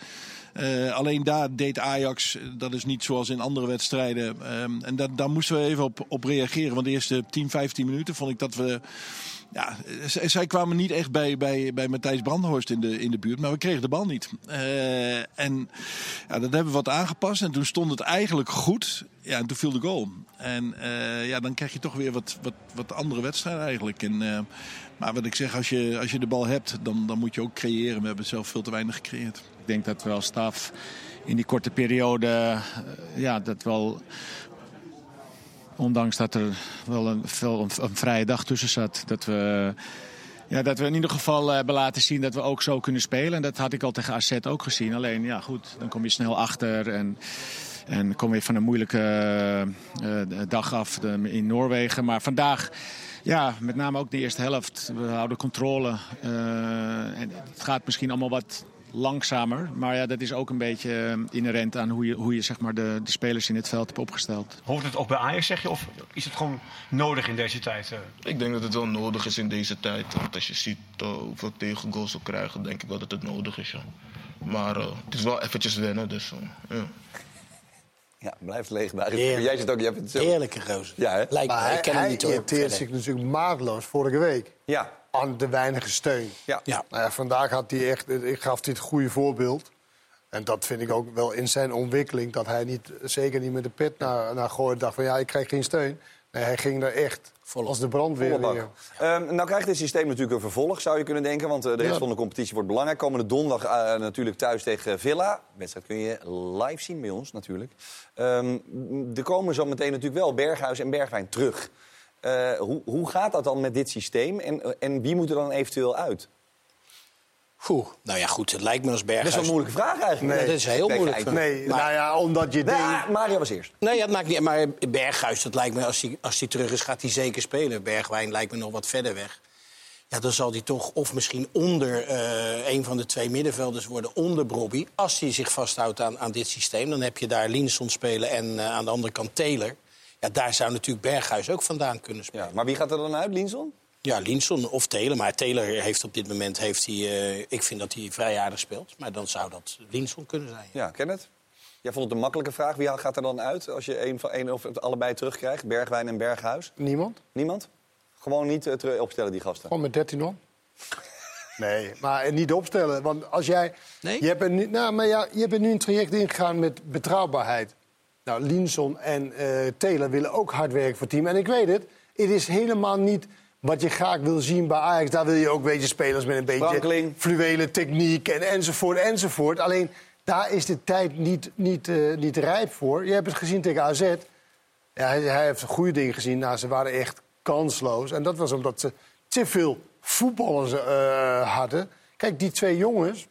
Alleen daar deed Ajax, dat is niet zoals in andere wedstrijden. Ehm, en dat, daar moesten we even op, op reageren. Want de eerste 10, 15 minuten vond ik dat we... Ja, zij kwamen niet echt bij, bij, bij Matthijs Brandhorst in de, in de buurt, maar we kregen de bal niet. Eh, en ja, dat hebben we wat aangepast en toen stond het eigenlijk goed. Ja, en toen viel de goal. En eh, ja, dan krijg je toch weer wat, wat, wat andere wedstrijden eigenlijk. En, eh, maar wat ik zeg, als je, als je de bal hebt, dan, dan moet je ook creëren. We hebben zelf veel te weinig gecreëerd. Ik denk dat we als staf in die korte periode, ja, dat wel. Ondanks dat er wel een, een, vrije dag tussen zat, dat we. Ja, dat we in ieder geval eh, hebben laten zien dat we ook zo kunnen spelen. En dat had ik al tegen AZ ook gezien. Alleen, ja goed, dan kom je snel achter. En, en kom je van een moeilijke eh, eh, dag af in Noorwegen. Maar vandaag, ja, met name ook de eerste helft. We houden controle. En het gaat misschien allemaal wat langzamer. Maar ja, dat is ook een beetje eh, inherent aan hoe je, hoe je zeg maar, de, de spelers in het veld hebt opgesteld. Hoort het ook bij Ajax, zeg je? Of is het gewoon nodig in deze tijd? eh? Ik denk dat het wel nodig is in deze tijd. Want als je ziet eh, hoeveel tegengoals we krijgen, denk ik wel dat het nodig is. Ja. Maar eh, het is wel eventjes wennen, dus ja. Ja, blijft legendarisch. Jij zit ook, je hebt het. Heerlijke gozer. Ja, hè? Lijkt Maar me, hij, ik ken hem hij niet hoor. irriteert zich natuurlijk maatloos vorige week Ja. Aan de weinige steun. Ja. Ja. Nou ja, vandaag had hij echt, ik gaf hij het goede voorbeeld. En dat vind ik ook wel in zijn ontwikkeling. Dat hij niet, zeker niet met de pet naar, naar gooit. dacht van ja, ik krijg geen steun. Nee, hij ging er echt als de brandweer weer. Ehm, nou krijgt dit systeem natuurlijk een vervolg, zou je kunnen denken. Want eh, de rest Ja. van de competitie wordt belangrijk. Komende donderdag eh, natuurlijk thuis tegen Villa. De wedstrijd kun je live zien bij ons natuurlijk. Ehm, er komen zo meteen natuurlijk wel Berghuis en Bergwijn terug. Eh, hoe, hoe gaat dat dan met dit systeem? En, en wie moet er dan eventueel uit? Oeh, nou ja, goed, het lijkt me als Berghuis... Dat is wel een moeilijke vraag eigenlijk. Nee, dat is heel moeilijk. Nee, Maar- nou ja, omdat je denkt... Mario was eerst. Nee, het maakt niet Maar Berghuis, dat lijkt me, als hij, als hij terug is, gaat hij zeker spelen. Bergwijn lijkt me nog wat verder weg. Ja, dan zal hij toch of misschien onder eh, een van de twee middenvelders worden, onder Brobby. Als hij zich vasthoudt aan, aan dit systeem, dan heb je daar Linson spelen en eh, aan de andere kant Taylor. Ja, daar zou natuurlijk Berghuis ook vandaan kunnen spelen. Ja, maar wie gaat er dan uit, Linson? Ja, Linson of Taylor. Maar Taylor heeft op dit moment, heeft hij, eh, ik vind dat hij vrij aardig speelt. Maar dan zou dat Linson kunnen zijn. Ja, ken het? Jij vond het een makkelijke vraag. Wie gaat er dan uit als je een, van, een of allebei terugkrijgt? Bergwijn en Berghuis? Niemand? Niemand? Gewoon niet eh, terug opstellen, die gasten. Gewoon met 13 om. Nee, maar niet opstellen. Want als jij. Nee? Je hebt nu, nou, maar ja, je hebt er nu een traject ingegaan met betrouwbaarheid. Nou, Linson en eh Taylor willen ook hard werken voor het team. En ik weet het, het is helemaal niet wat je graag wil zien bij Ajax. Daar wil je ook een beetje spelers met een beetje Franklin. fluwele techniek en enzovoort enzovoort. Alleen daar is de tijd niet, niet, eh, niet rijp voor. Je hebt het gezien tegen AZ. Ja, hij, hij heeft goede dingen gezien. Nou, ze waren echt kansloos. En dat was omdat ze te veel voetballers eh, hadden. Kijk, die twee jongens,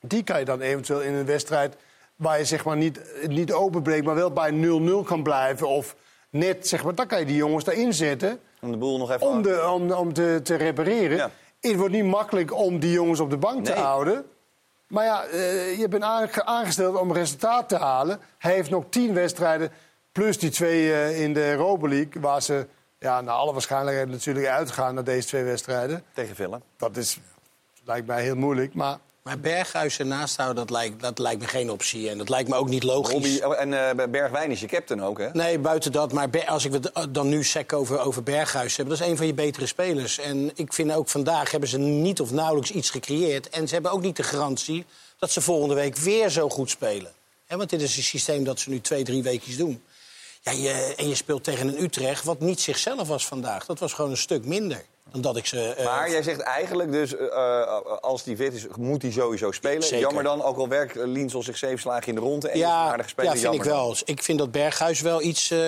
die kan je dan eventueel in een wedstrijd... waar je zeg maar niet, niet openbreekt, maar wel bij 0-0 kan blijven... of net, zeg maar, dan kan je die jongens daarin zetten... Om de boel nog even... om, de, om, om te, te repareren. Het wordt niet makkelijk om die jongens op de bank te houden. Maar ja, eh, je bent aange- aangesteld om resultaat te halen. Hij heeft nog tien wedstrijden, plus die twee eh, in de Europa League... waar ze ja, naar alle waarschijnlijkheid natuurlijk uitgaan naar deze twee wedstrijden. Tegen Villa. Dat is, lijkt mij heel moeilijk, maar... Maar Berghuis ernaast houden, dat lijkt, dat lijkt me geen optie. En dat lijkt me ook niet logisch. Robbie, oh, en eh, Bergwijn is je captain ook, hè? Nee, buiten dat. Maar als ik het dan nu sec over, over Berghuis heb, dat is een van je betere spelers. En ik vind ook vandaag hebben ze niet of nauwelijks iets gecreëerd. En ze hebben ook niet de garantie dat ze volgende week weer zo goed spelen. Want dit is een systeem dat ze nu twee, drie weekjes doen. Ja, je, en je speelt tegen een Utrecht wat niet zichzelf was vandaag. Dat was gewoon een stuk minder dan dat ik ze... eh, Maar jij zegt eigenlijk dus, eh, eh, als die fit is, moet hij sowieso spelen. Zeker. Jammer dan, ook al werkt Liensel zich zeven slagen in de ronde. En Ja, aardige speler, ja, vind ik dan. wel. Ik vind dat Berghuis wel iets eh,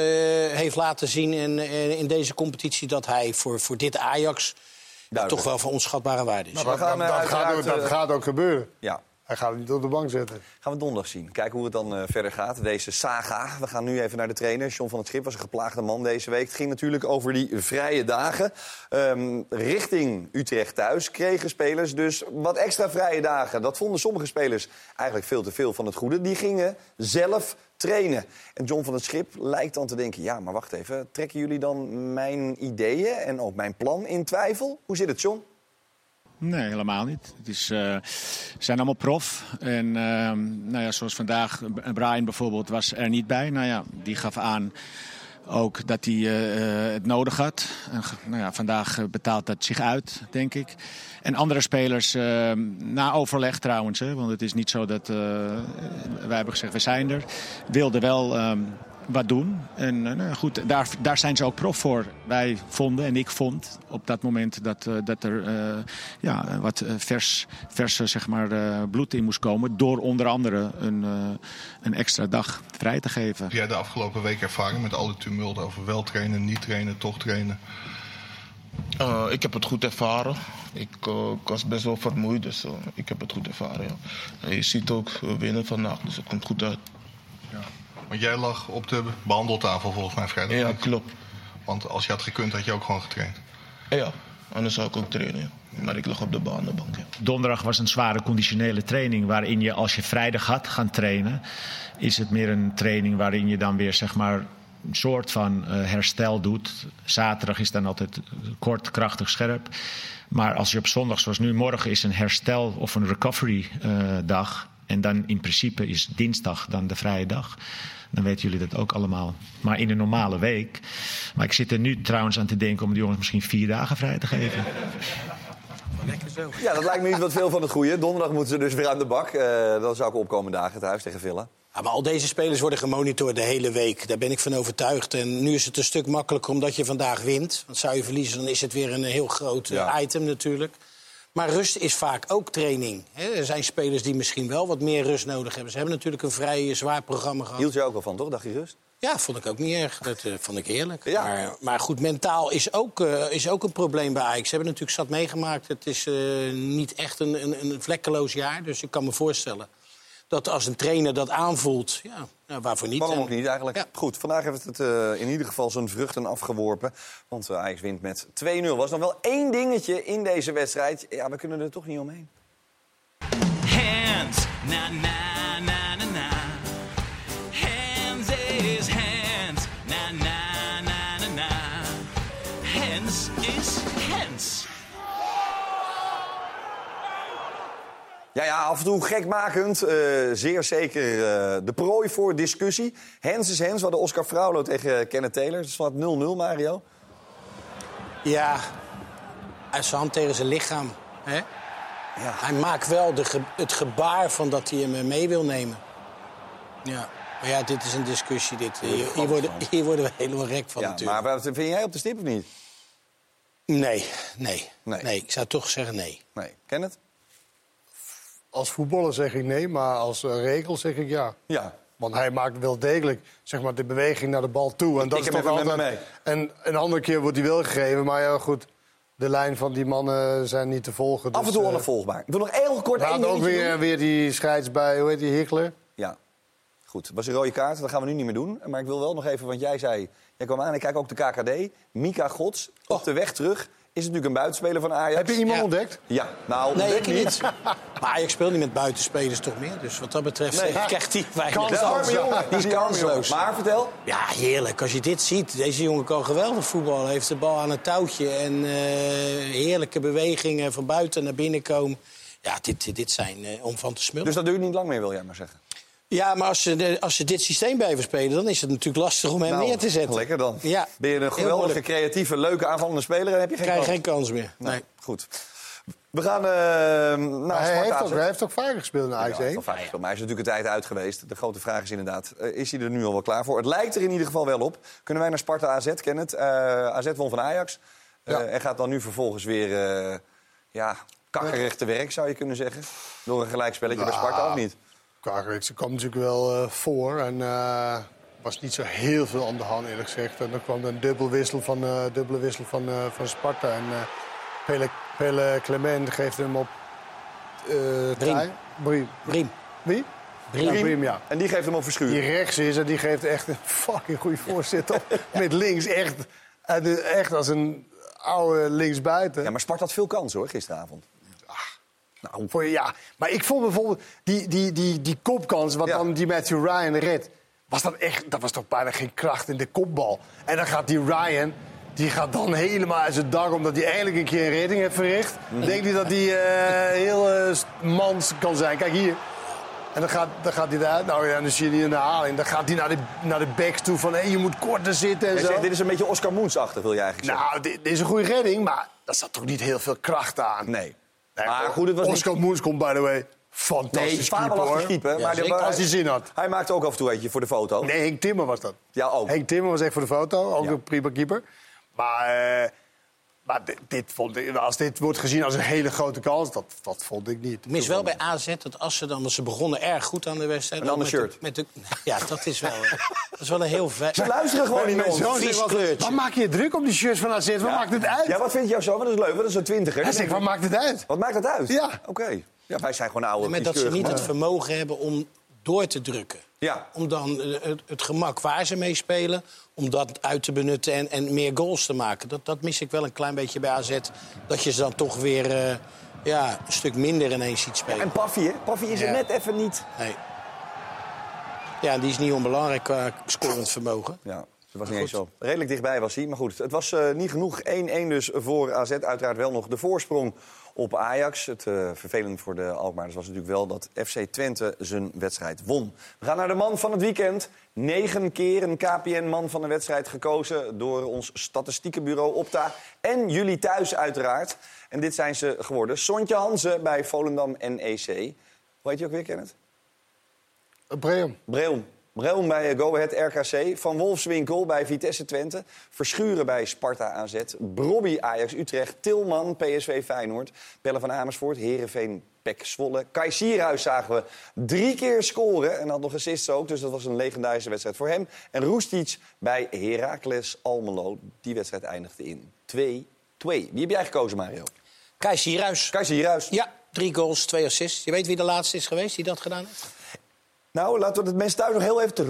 heeft laten zien in, in, deze competitie... dat hij voor, voor dit Ajax toch wel van onschatbare waarde is. Nou, dat, dat, dat gaat, ook, dat gaat ook gebeuren. Ja. Hij gaat het niet op de bank zetten. Gaan we donderdag zien. Kijken hoe het dan eh, verder gaat, deze saga. We gaan nu even naar de trainer. John van het Schip was een geplaagde man deze week. Het ging natuurlijk over die vrije dagen. Ehm, richting Utrecht thuis kregen spelers dus wat extra vrije dagen. Dat vonden sommige spelers eigenlijk veel te veel van het goede. Die gingen zelf trainen. En John van het Schip lijkt dan te denken... ja, maar wacht even, trekken jullie dan mijn ideeën en ook mijn plan in twijfel? Hoe zit het, John? Nee, helemaal niet. Het is, ze zijn allemaal prof. En ehm, nou ja, zoals vandaag, Brian bijvoorbeeld was er niet bij. Nou ja, die gaf aan ook dat hij eh, eh, het nodig had. En, nou ja, vandaag betaalt dat zich uit, denk ik. En andere spelers, eh, na overleg trouwens, hè, want het is niet zo dat wij hebben gezegd we zijn er, wilden wel ehm, wat doen. En eh, nou ja, goed, daar, daar zijn ze ook prof voor. Wij vonden en ik vond op dat moment dat, eh, dat er eh, ja, wat vers, verse zeg maar, eh, bloed in moest komen. Door onder andere een, eh, een extra dag vrij te geven. Heb jij de afgelopen week ervaring met al die tumult over wel trainen, niet trainen, toch trainen? Eh, ik heb het goed ervaren. Ik, ik was best wel vermoeid, dus ik heb het goed ervaren. Ja. En je ziet ook winnen vandaag, dus het komt goed uit. Want jij lag op de behandeltafel volgens mij vrijdag. Ja, klopt. Want als je had gekund, had je ook gewoon getraind. Ja, anders zou ik ook trainen. ja. Maar ik lag op de banenbank. Ja. Donderdag was een zware conditionele training waarin je als je vrijdag had gaan trainen, is het meer een training waarin je dan weer zeg maar een soort van eh, herstel doet. Zaterdag is dan altijd kort, krachtig, scherp. Maar als je op zondag, zoals nu morgen, is een herstel of een recovery eh, dag. En dan in principe is dinsdag dan de vrije dag. Dan weten jullie dat ook allemaal. Maar in een normale week. Maar ik zit er nu trouwens aan te denken om de jongens misschien vier dagen vrij te geven. Lekker zo. Ja, dat lijkt me niet wat veel van het goede. Donderdag moeten ze dus weer aan de bak. Eh dan zou ik opkomen dagen het huis tegen Villa. Ja, maar al deze spelers worden gemonitord de hele week. Daar ben ik van overtuigd. En nu is het een stuk makkelijker omdat je vandaag wint. Want zou je verliezen, dan is het weer een heel groot eh, Ja. item natuurlijk. Maar rust is vaak ook training. Hè, Er zijn spelers die misschien wel wat meer rust nodig hebben. Ze hebben natuurlijk een vrij zwaar programma gehad. Hield je ook wel van, toch? Dacht je rust? Ja, vond ik ook niet erg. Dat eh, vond ik eerlijk. Maar, maar goed, mentaal is ook, eh, is ook een probleem bij Ajax. Ze hebben natuurlijk zat meegemaakt. Het is eh, niet echt een, een, een vlekkeloos jaar. Dus ik kan me voorstellen dat als een trainer dat aanvoelt... Ja, nou, waarvoor niet? Waarom ook niet eigenlijk? Goed, vandaag heeft het eh, in ieder geval zijn vruchten afgeworpen. Want eh, Ajax wint met 2-0. Was nog wel één dingetje in deze wedstrijd. Ja, we kunnen er toch niet omheen. Hands, na na na na na. Hands is hands, Ja, ja, af en toe gekmakend. eh, zeer zeker eh, de prooi voor discussie. Hens is Hens. We hadden Oscar Fraulo tegen Kenneth Taylor. Het staat 0-0, Mario. Ja, uit zijn hand tegen zijn lichaam. Hè? Hij maakt wel de ge- het gebaar van dat hij hem eh, mee wil nemen. Ja. Maar ja, dit is een discussie. Dit. Hier, hier, worden, hier worden we helemaal rek van Ja, natuurlijk. maar wat vind jij op de stip of niet? Nee, nee, nee. Ik zou toch zeggen nee. Nee. Kenneth? Als voetballer zeg ik nee, maar als eh, regel zeg ik ja. Ja. Want hij maakt wel degelijk zeg maar, de beweging naar de bal toe. En dat Ik is toch altijd... En een andere keer wordt hij wel gegeven. Maar ja, goed, de lijn van die mannen zijn niet te volgen. Af en dus, toe eh, onafvolgbaar. Ik wil nog heel kort één ook weer, doen. weer die scheids bij, hoe heet die, Hickler? Ja, goed. Het was een rode kaart, dat gaan we nu niet meer doen. Maar ik wil wel nog even, want jij zei... Jij kwam aan, ik kijk ook de KKD. Mika Gods, op de weg terug... is natuurlijk een buitenspeler van Ajax. Heb je iemand Ja. ontdekt? Ja, nou, Nee, ik niet. Maar Ajax speelt niet met buitenspelers toch meer. Dus wat dat betreft Nee. eh, krijgt hij weinig. De arme jongen. Die is kansloos. Maar vertel. Ja, heerlijk. Als je dit ziet. Deze jongen kan geweldig voetballen. Heeft de bal aan een touwtje. En eh, heerlijke bewegingen van buiten naar binnen komen. Ja, dit, dit zijn eh, om van te smullen. Dus dat duurt niet lang meer, wil jij maar zeggen. Ja, maar als ze, als ze dit systeem blijven spelen... dan is het natuurlijk lastig om hem Nou, neer te zetten. Lekker dan. Ja, Ben je een geweldige, creatieve, leuke aanvallende speler... en heb je geen Krijg kans. geen kans meer. Nee, Nee. Goed. We gaan eh naar hij, Sparta heeft ook, hij heeft ook vaker gespeeld in Ajax Ja, 1. wel vaak gespeeld, maar hij is natuurlijk een tijd uit geweest. De grote vraag is inderdaad, eh, is hij er nu al wel klaar voor? Het lijkt er in ieder geval wel op. Kunnen wij naar Sparta AZ, Kenneth? Eh AZ won van Ajax. Eh, Ja. en gaat dan nu vervolgens weer, eh ja, kakkerig te werk, zou je kunnen zeggen. Door een gelijkspelletje bij Sparta, of niet? Ze kwam natuurlijk wel eh, voor. En eh was niet zo heel veel aan de hand, eerlijk gezegd. En dan kwam er een dubbelwissel van, eh dubbele wissel van, eh, van Sparta. En eh Pele, Pele Clement geeft hem op... eh Briem. Briem. Briem. Wie? Briem. Ja, Briem, ja. En die geeft hem op verschuur. Die rechts is en die geeft echt een fucking goede voorzet op. Met links echt, echt als een oude linksbuiten. Ja, maar Sparta had veel kansen hoor, gisteravond. Nou, voor, ja, maar ik vond bijvoorbeeld die, die, die, die kopkans, wat Ja. dan die Matthew Ryan redt, was dat echt, dat was toch bijna geen kracht in de kopbal. En dan gaat die Ryan, die gaat dan helemaal uit zijn dak, omdat hij eindelijk een keer een redding heeft verricht. Mhm. Denkt hij dat hij eh, heel eh, mans kan zijn. Kijk hier. En dan gaat, dan gaat hij daar, nou ja, dan zie je die in de haling. Dan gaat hij naar de, naar de backs toe van, hé, je moet korter zitten en Jij zo. zegt, dit is een beetje Oscar Moens-achtig, wil je eigenlijk zeggen? Nou, dit, dit is een goede redding, maar daar zat toch niet heel veel kracht aan. Nee. Nee, Maar goed, het was niet- Oscar Moens komt, by the way, fantastisch Nee, keeper, hoor. keeper. Ja, maar zeker. als hij zin had. Hij maakte ook af en toe eentje voor de foto. Nee, Henk Timmer was dat. Ja, ook. Henk Timmer was echt voor de foto, ook Ja. een prima keeper. Maar, eh, maar dit, dit vond ik, als dit wordt gezien als een hele grote kans, dat, dat vond ik niet. Mis wel bij AZ dat als ze dan, want ze begonnen erg goed aan de wedstrijd. Een ook ander met shirt. De, met de, ja, dat is wel, eh, dat is wel een heel vet. Ze luisteren gewoon niet naar ons. Wat maak je druk op die shirts van AZ? Wat maakt het uit? Ja, wat vindt jouw zoon? Dat is leuk, dat is een twintiger. Hij zegt, wat maakt het uit? Wat maakt het uit? Ja. Oké. Ja, wij zijn gewoon oude Met dat ze niet het vermogen hebben om door te drukken. Ja. Om dan eh, het, het gemak waar ze mee spelen, om dat uit te benutten en, en meer goals te maken. Dat, dat mis ik wel een klein beetje bij AZ. Dat je ze dan toch weer eh, ja, een stuk minder ineens ziet spelen. En Paffy, hè? Paffy is er Ja. net even niet. Nee. Ja, die is niet onbelangrijk qua scorend vermogen. Ja, dat was niet eens zo. Redelijk dichtbij was hij. Maar goed, het was eh, niet genoeg. 1-1 dus voor AZ. Uiteraard wel nog de voorsprong op Ajax. Het eh vervelend voor de Alkmaarders was natuurlijk wel dat FC Twente zijn wedstrijd won. We gaan naar de man van het weekend. Negen keer een KPN-man van de wedstrijd gekozen... door ons statistiekenbureau Opta. En jullie thuis uiteraard. En dit zijn ze geworden. Sontje Hansen bij Volendam NEC. Hoe heet je ook weer, Kenneth? Breum. Breum. Breum bij eh, Go Ahead RKC. Van Wolfswinkel bij Vitesse Twente. Verschuren bij Sparta AZ. Brobby Ajax Utrecht. Tilman PSV Feyenoord. Pelle van Amersfoort. Herenveen Pek Zwolle. Kai Sierhuis zagen we drie keer scoren. En had nog assists ook. Dus dat was een legendarische wedstrijd voor hem. En Roestic bij Heracles Almelo. Die wedstrijd eindigde in 2-2. Wie heb jij gekozen, Mario? Kai Sierhuis. Kai Sierhuis. Ja, drie goals, twee assists. Je weet wie de laatste is geweest die dat gedaan heeft? Nou, laten we het mensen thuis nog heel even...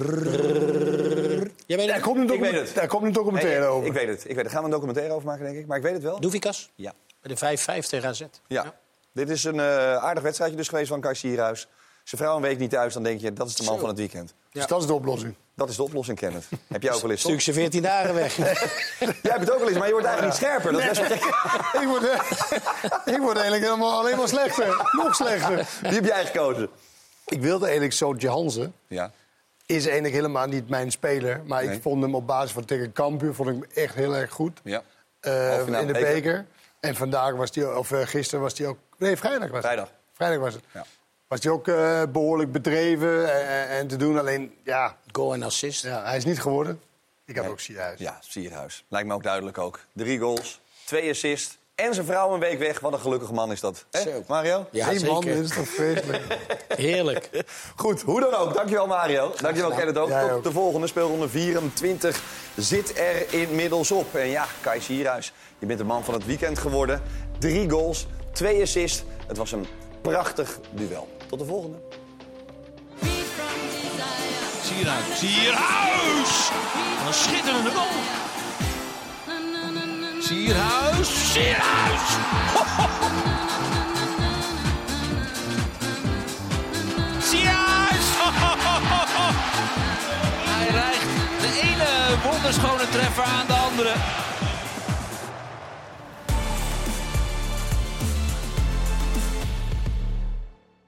Jij weet Daar het? komt een, Ik weet document, het. daar komt een documentaire over. Ik weet het. Ik weet het. Daar gaan we een documentaire over maken, denk ik. Maar ik weet het wel. Doevikas? Ja. Bij de 5-5 tegen AZ. Ja. Dit is een eh, aardig wedstrijdje dus geweest van Kai Sierhuis. Zijn vrouw een week niet thuis, dan denk je, dat is de man Zo. van het weekend. Dus dat is de oplossing. Dat is de oplossing, Kenneth. Heb jij ook wel eens, toch? Stuk ze 14 dagen weg. Jij hebt het ook wel eens, maar je wordt eigenlijk niet scherper. Dat is best wel gek. ik, word, eh, ik word eigenlijk helemaal, alleen maar slechter. Nog slechter. Wie heb jij gekozen? Ik wilde eigenlijk Sootje Hansen. Ja. Is eigenlijk helemaal niet mijn speler. Maar Nee. ik vond hem op basis van tegen Cambuur vond ik hem echt heel erg goed. ja. Eh, in de beker. beker. En vandaag was hij, of eh, gisteren was hij ook. Nee, vrijdag was het. Vrijdag. Vrijdag was het. Ja. Was hij ook eh, behoorlijk bedreven en, en te doen. Alleen, ja, Goal en assist. ja, hij is niet geworden. Ik had ook Sierhuis. Ja, Sierhuis. Lijkt me ook duidelijk ook. Drie goals, twee assists, En zijn vrouw een week weg. Wat een gelukkige man is dat. Hè, Mario? Ja, Hey man, dit is toch vreselijk. Heerlijk. Goed, hoe dan ook. Dankjewel Mario. Dankjewel Kenneth ook. Jij Tot ook. de volgende speelronde 24 zit er inmiddels op. En ja, Kai Sierhuis, je bent de man van het weekend geworden. Drie goals, twee assists. Het was een prachtig duel. Tot de volgende. Sierhuis. Sierhuis! Wat een schitterende goal. Sierhuis. Sierhuis! Sierhuis! Hij rijgt de ene wonderschone treffer aan de andere.